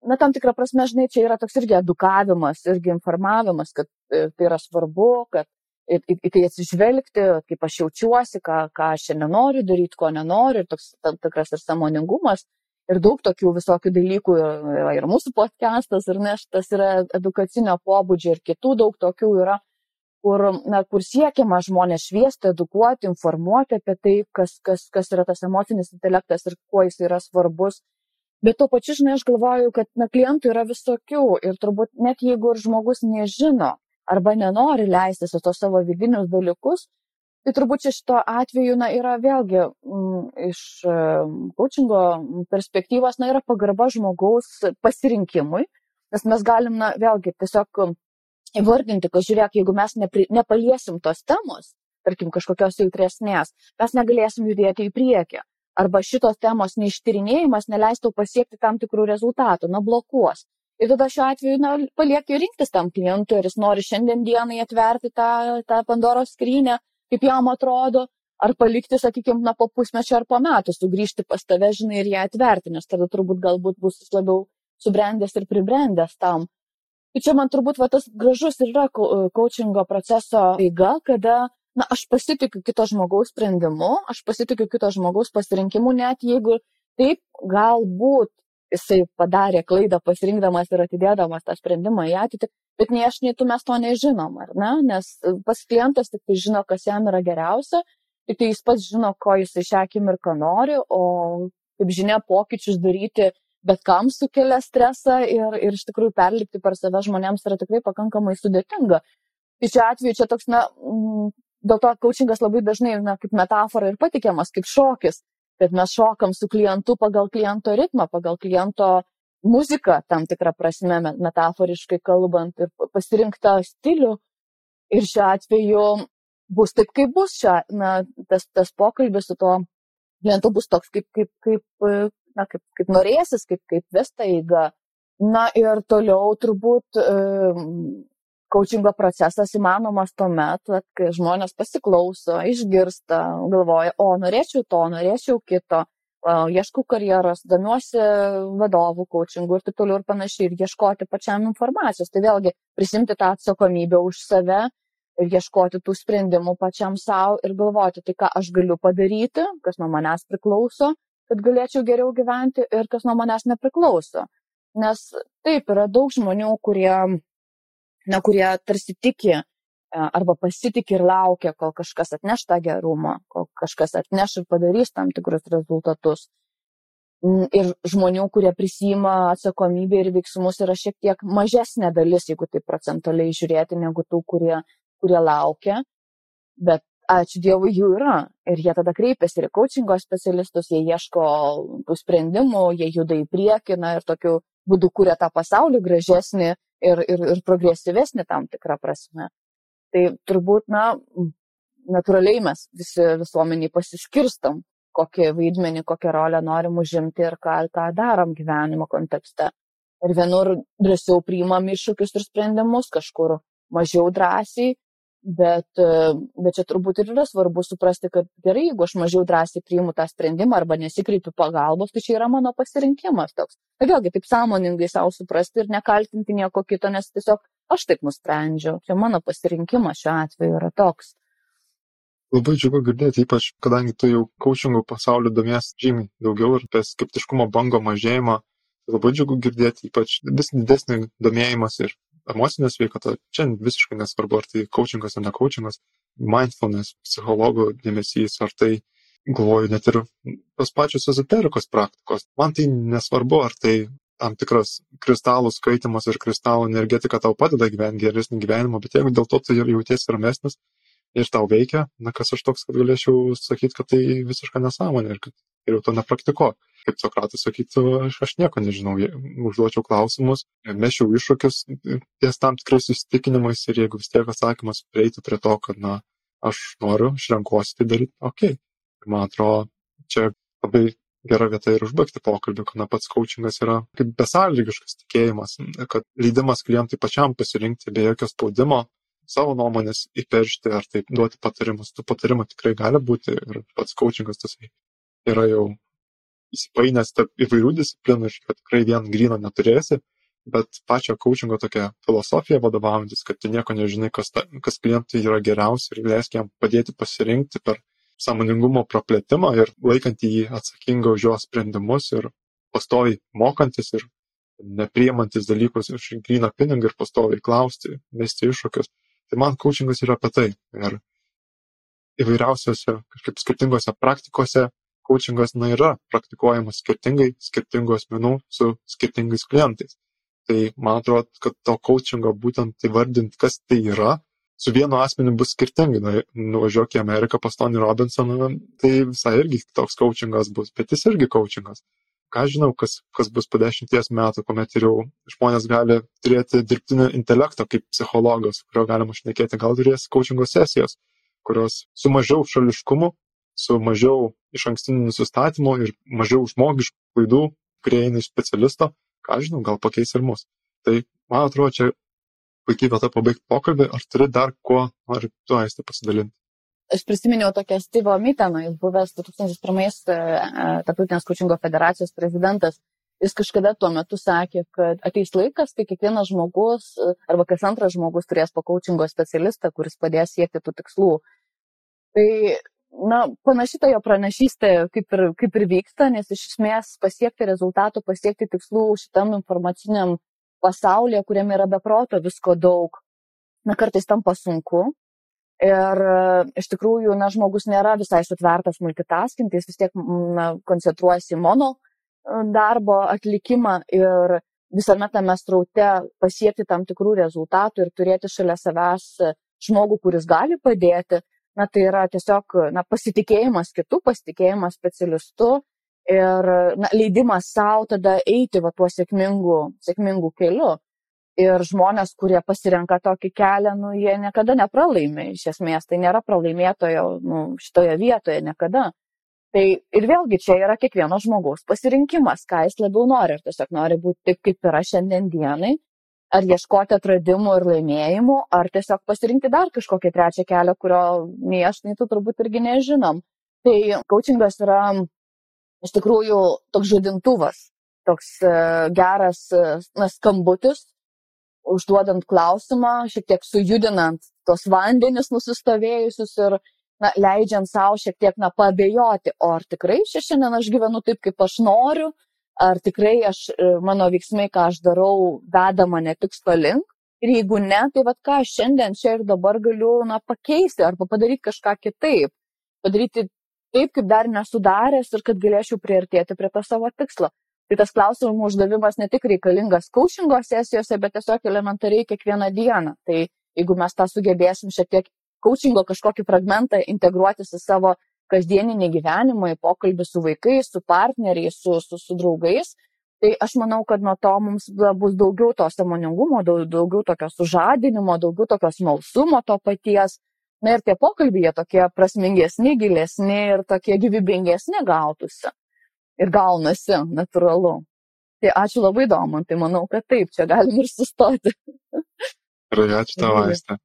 na, tam tikrą prasme, žinai, čia yra toks irgi edukavimas, irgi informavimas, kad e, tai yra svarbu, kad į, į, į tai atsižvelgti, kaip aš jaučiuosi, ką, ką aš šiandien noriu daryti, ko nenoriu, ir toks tam tikras ir samoningumas. Ir daug tokių visokių dalykų yra ir mūsų podcastas, ir neštas yra edukacinio pobūdžio, ir kitų daug tokių yra, kur, na, kur siekiama žmonės šviesti, edukuoti, informuoti apie tai, kas, kas, kas yra tas emocinis intelektas ir kuo jis yra svarbus bet tuo pačiu žinai aš galvoju kad na klientų yra visokių ir turbūt net jeigu ir žmogus nežino arba nenori leistis į tuos savo vidinius dalykus tai turbūt šito atveju na yra vėlgi m, mm, iš coachingo perspektyvos na yra pagarba žmogaus pasirinkimui nes mes galim na vėlgi tiesiog įvardinti kad žiūrėk jeigu mes nepri, nepaliesim tos temos tarkim kažkokios jautresnės mes negalėsim judėti į priekį arba šitos temos neištyrinėjimas neleis tau pasiekti tam tikrų rezultatų, na, blokuos. Ir tada šiuo atveju, na, palieki rinktis tam klientui, ar jis nori šiandien dienai atverti tą, tą Pandoros skrynę, kaip jam atrodo, ar palikti, sakykime, na, po pusmečio ar po metų, sugrįžti pas tave, žinai, ir ją atverti, nes tada turbūt galbūt bus jis labiau subrendęs ir pribrendęs tam. Tai čia man turbūt va, tas gražus ir yra coachingo proceso eiga, kada na aš pasitikiu kito žmogaus sprendimu, aš pasitikiu kito žmogaus pasirinkimu, net jeigu taip galbūt jisai padarė klaidą pasirinkdamas ir atidėdamas tą sprendimą į ateitį, bet nei aš, nei tu mes to nežinom, ar ne? Nes pas klientas tik tai žino, kas jam yra geriausia, tik tai jis pats žino, ko jisai šią akimirką nori, o kaip žinia, pokyčius daryti bet kam sukelia stresą ir, ir iš tikrųjų perlipti per save žmonėms yra tikrai pakankamai sudėtinga. Tai šiuo atveju čia toks, na, dėl to coachingas labai dažnai na, kaip metafora ir patikiamas, kaip šokis, kad mes šokam su klientu pagal kliento ritmą, pagal kliento muziką, tam tikrą prasme, metaforiškai kalbant, ir pasirinktą stilių. Ir šiuo atveju bus taip, kaip bus čia, na, tas, tas pokalbis su tuo klientu bus toks, kaip, kaip, kaip, na, kaip, kaip norėsis, kaip, kaip vesta eiga. Na ir toliau turbūt Kaučingo procesas įmanomas tuomet, kai žmonės pasiklauso, išgirsta, galvoja, o norėčiau to, norėčiau kito, ieškau karjeros, domiuosi vadovų coachingu ir taip toliau ir panašiai, ir ieškoti pačiam informacijos. Tai vėlgi prisimti tą atsakomybę už save ir ieškoti tų sprendimų pačiam savo ir galvoti, tai ką aš galiu padaryti, kas nuo manęs priklauso, kad galėčiau geriau gyventi ir kas nuo manęs nepriklauso. Nes taip, yra daug žmonių, kurie na, kurie tarsi tiki e, arba pasitikė ir laukia, kol kažkas atneš tą gerumą, kol kažkas atneš ir padarys tam tikrus rezultatus. Ir žmonių, kurie prisima atsakomybę ir veiksmus, yra šiek tiek mažesnė dalis, jeigu tai procentaliai žiūrėti, negu tų, kurie, kurie laukia. Bet ačiū Dievui, jų yra. Ir jie tada kreipiasi ir coachingo specialistus, jie ieško tų sprendimų, jie juda į priekį na, ir tokiu būdu kūrė tą pasaulį gražesnį ir, ir, ir progresyvesnį tam tikrą prasme. Tai turbūt, na, natūraliai mes visi visuomeniai pasiskirstam, kokį vaidmenį, kokią rolę norim užimti ir ką, ką darom gyvenimo kontekste. Ir vienur drąsiau priimam iššūkius ir sprendimus, kažkur mažiau drąsiai, bet, bet čia turbūt ir yra svarbu suprasti, kad gerai, jeigu aš mažiau drąsiai priimu tą sprendimą arba nesikreipiu pagalbos, tai čia yra mano pasirinkimas toks. Tai vėlgi taip sąmoningai savo suprasti ir nekaltinti nieko kito, nes tiesiog aš taip nusprendžiau, čia mano pasirinkimas šiuo atveju yra toks. Labai džiugu girdėti, ypač kadangi tu jau coachingų pasaulio domies žymiai daugiau ir apie skeptiškumo bango mažėjimą. Labai džiugu girdėti, ypač vis didesnį domėjimas ir emocinė sveikata. Čia visiškai nesvarbu, ar tai coachingas ar ne coachingas, mindfulness, psichologų dėmesys, ar tai, galvoju, net ir tos pačios ezoterikos praktikos. Man tai nesvarbu, ar tai tam tikras kristalų skaitimas ir kristalų energetika tau padeda gyventi geresnį gyvenimą, bet jeigu dėl to tu jautiesi ramesnis, ir tau veikia, na kas aš toks, kad galėčiau sakyti, kad tai visiška nesąmonė ir kad geriau to nepraktikuok. Kaip Sokratas sakytų, aš, aš nieko nežinau, užduočiau klausimus, mešiau iššūkius ties tam tikrais įsitikinimais ir jeigu vis tiek atsakymas prieitų prie to, kad, na, aš noriu, aš renkuosi tai daryti, okei. Okay. Ir man atrodo, čia labai gera vieta ir užbaigti pokalbį, kad na, pats coachingas yra kaip besąlygiškas tikėjimas, kad leidimas klientui pačiam pasirinkti be jokio spaudimo, savo nuomonės įperšti ar taip duoti patarimus. Tų patarimų tikrai gali būti ir pats coachingas tas yra jau įsipainęs tarp įvairių disciplinų ir kad tikrai vien gryno neturėsi, bet pačio coachingo tokia filosofija vadovaujantis, kad tu nieko nežinai, kas, ta, kas klientui yra geriausia ir leisk jam padėti pasirinkti per sąmoningumo praplėtimą ir laikant jį atsakingą už jo sprendimus ir pastoviai mokantis ir nepriemantis dalykus iš gryną pinigą ir pastoviai klausti, mesti iššūkius. Tai man coachingas yra apie tai. Ir įvairiausiose, kažkaip skirtingose praktikose coachingas na, yra praktikuojamas skirtingai, skirtingų asmenų su skirtingais klientais. Tai man atrodo, kad to coachingo būtent įvardinti, kas tai yra, su vienu asmeniu bus skirtingai. Nu, nuvažiuok į Ameriką pas Tony Robinsoną, tai visai irgi toks coachingas bus, bet jis irgi coachingas ką žinau, kas, kas bus po dešimties metų, kuomet ir jau žmonės gali turėti dirbtinį intelektą kaip psichologas, kurio galima šnekėti, gal turės coachingo sesijos, kurios su mažiau šališkumu, su mažiau iš ankstinių nusistatymų ir mažiau žmogiškų klaidų, kurie eina iš specialisto, ką žinau, gal pakeis ir mus. Tai man atrodo, čia puikiai vieta pabaigti pokalbį, ar turi dar kuo nori tu aistę pasidalinti aš prisiminiau tokią Stevo Miteno, jis buvęs 2001 e, e, Tarptautinės kočingo federacijos prezidentas. Jis kažkada tuo metu sakė, kad ateis laikas, kai kiekvienas žmogus e, arba kas antras žmogus turės po kočingo specialistą, kuris padės siekti tų tikslų. Tai, na, panaši ta jo pranašystė kaip ir, kaip ir vyksta, nes iš esmės pasiekti rezultatų, pasiekti tikslų šitam informaciniam pasaulyje, kuriame yra beproto visko daug, na, kartais tampa sunku, Ir iš tikrųjų, na, žmogus nėra visai sutvertas multitasking, tai jis vis tiek na, koncentruojasi mono e, darbo atlikimą ir visame tame straute pasiekti tam tikrų rezultatų ir turėti šalia savęs žmogų, kuris gali padėti, na, tai yra tiesiog na, pasitikėjimas kitų, pasitikėjimas specialistu ir na, leidimas savo tada eiti va tuo sėkmingu, sėkmingu keliu. Ir žmonės, kurie pasirenka tokį kelią, nu, jie niekada nepralaimi iš esmės, tai nėra pralaimėtojo nu, šitoje vietoje niekada. Tai ir vėlgi čia yra kiekvieno žmogaus pasirinkimas, ką jis labiau nori, ar tiesiog nori būti taip, kaip yra šiandien dienai, ar ieškoti atradimų ir laimėjimų, ar tiesiog pasirinkti dar kažkokį trečią kelią, kurio nei aš, nei tu turbūt irgi nežinom. Tai coachingas yra iš tikrųjų toks žadintuvas, toks uh, geras uh, na, skambutis, užduodant klausimą, šiek tiek sujudinant tos vandenis nusistovėjusius ir na, leidžiant savo šiek tiek na, pabėjoti, o ar tikrai šiandien aš gyvenu taip, kaip aš noriu, ar tikrai aš, e, mano veiksmai, ką aš darau, veda mane tikslo link. Ir jeigu ne, tai vad ką aš šiandien čia ir dabar galiu na, pakeisti arba padaryti kažką kitaip. Padaryti taip, kaip dar nesudaręs ir kad galėčiau priartėti prie to savo tikslo. Tai tas klausimų uždavimas ne tik reikalingas coachingo sesijose, bet tiesiog elementariai kiekvieną dieną. Tai jeigu mes tą sugebėsim šiek tiek coachingo kažkokį fragmentą integruoti su savo kasdieninį gyvenimą, į pokalbį su vaikais, su partneriais, su, su, su draugais. Tai aš manau, kad nuo to mums bus daugiau to samoningumo, daugiau tokio sužadinimo, daugiau tokio smalsumo to paties. Na ir tie pokalbiai tokie prasmingesni, gilesni ir tokie gyvybingesni gautųsi. Ir gaunasi, natūralu. Tai ačiū labai įdomu, tai manau, kad taip, čia galim ir sustoti. Gerai, ačiū tau, Aiste.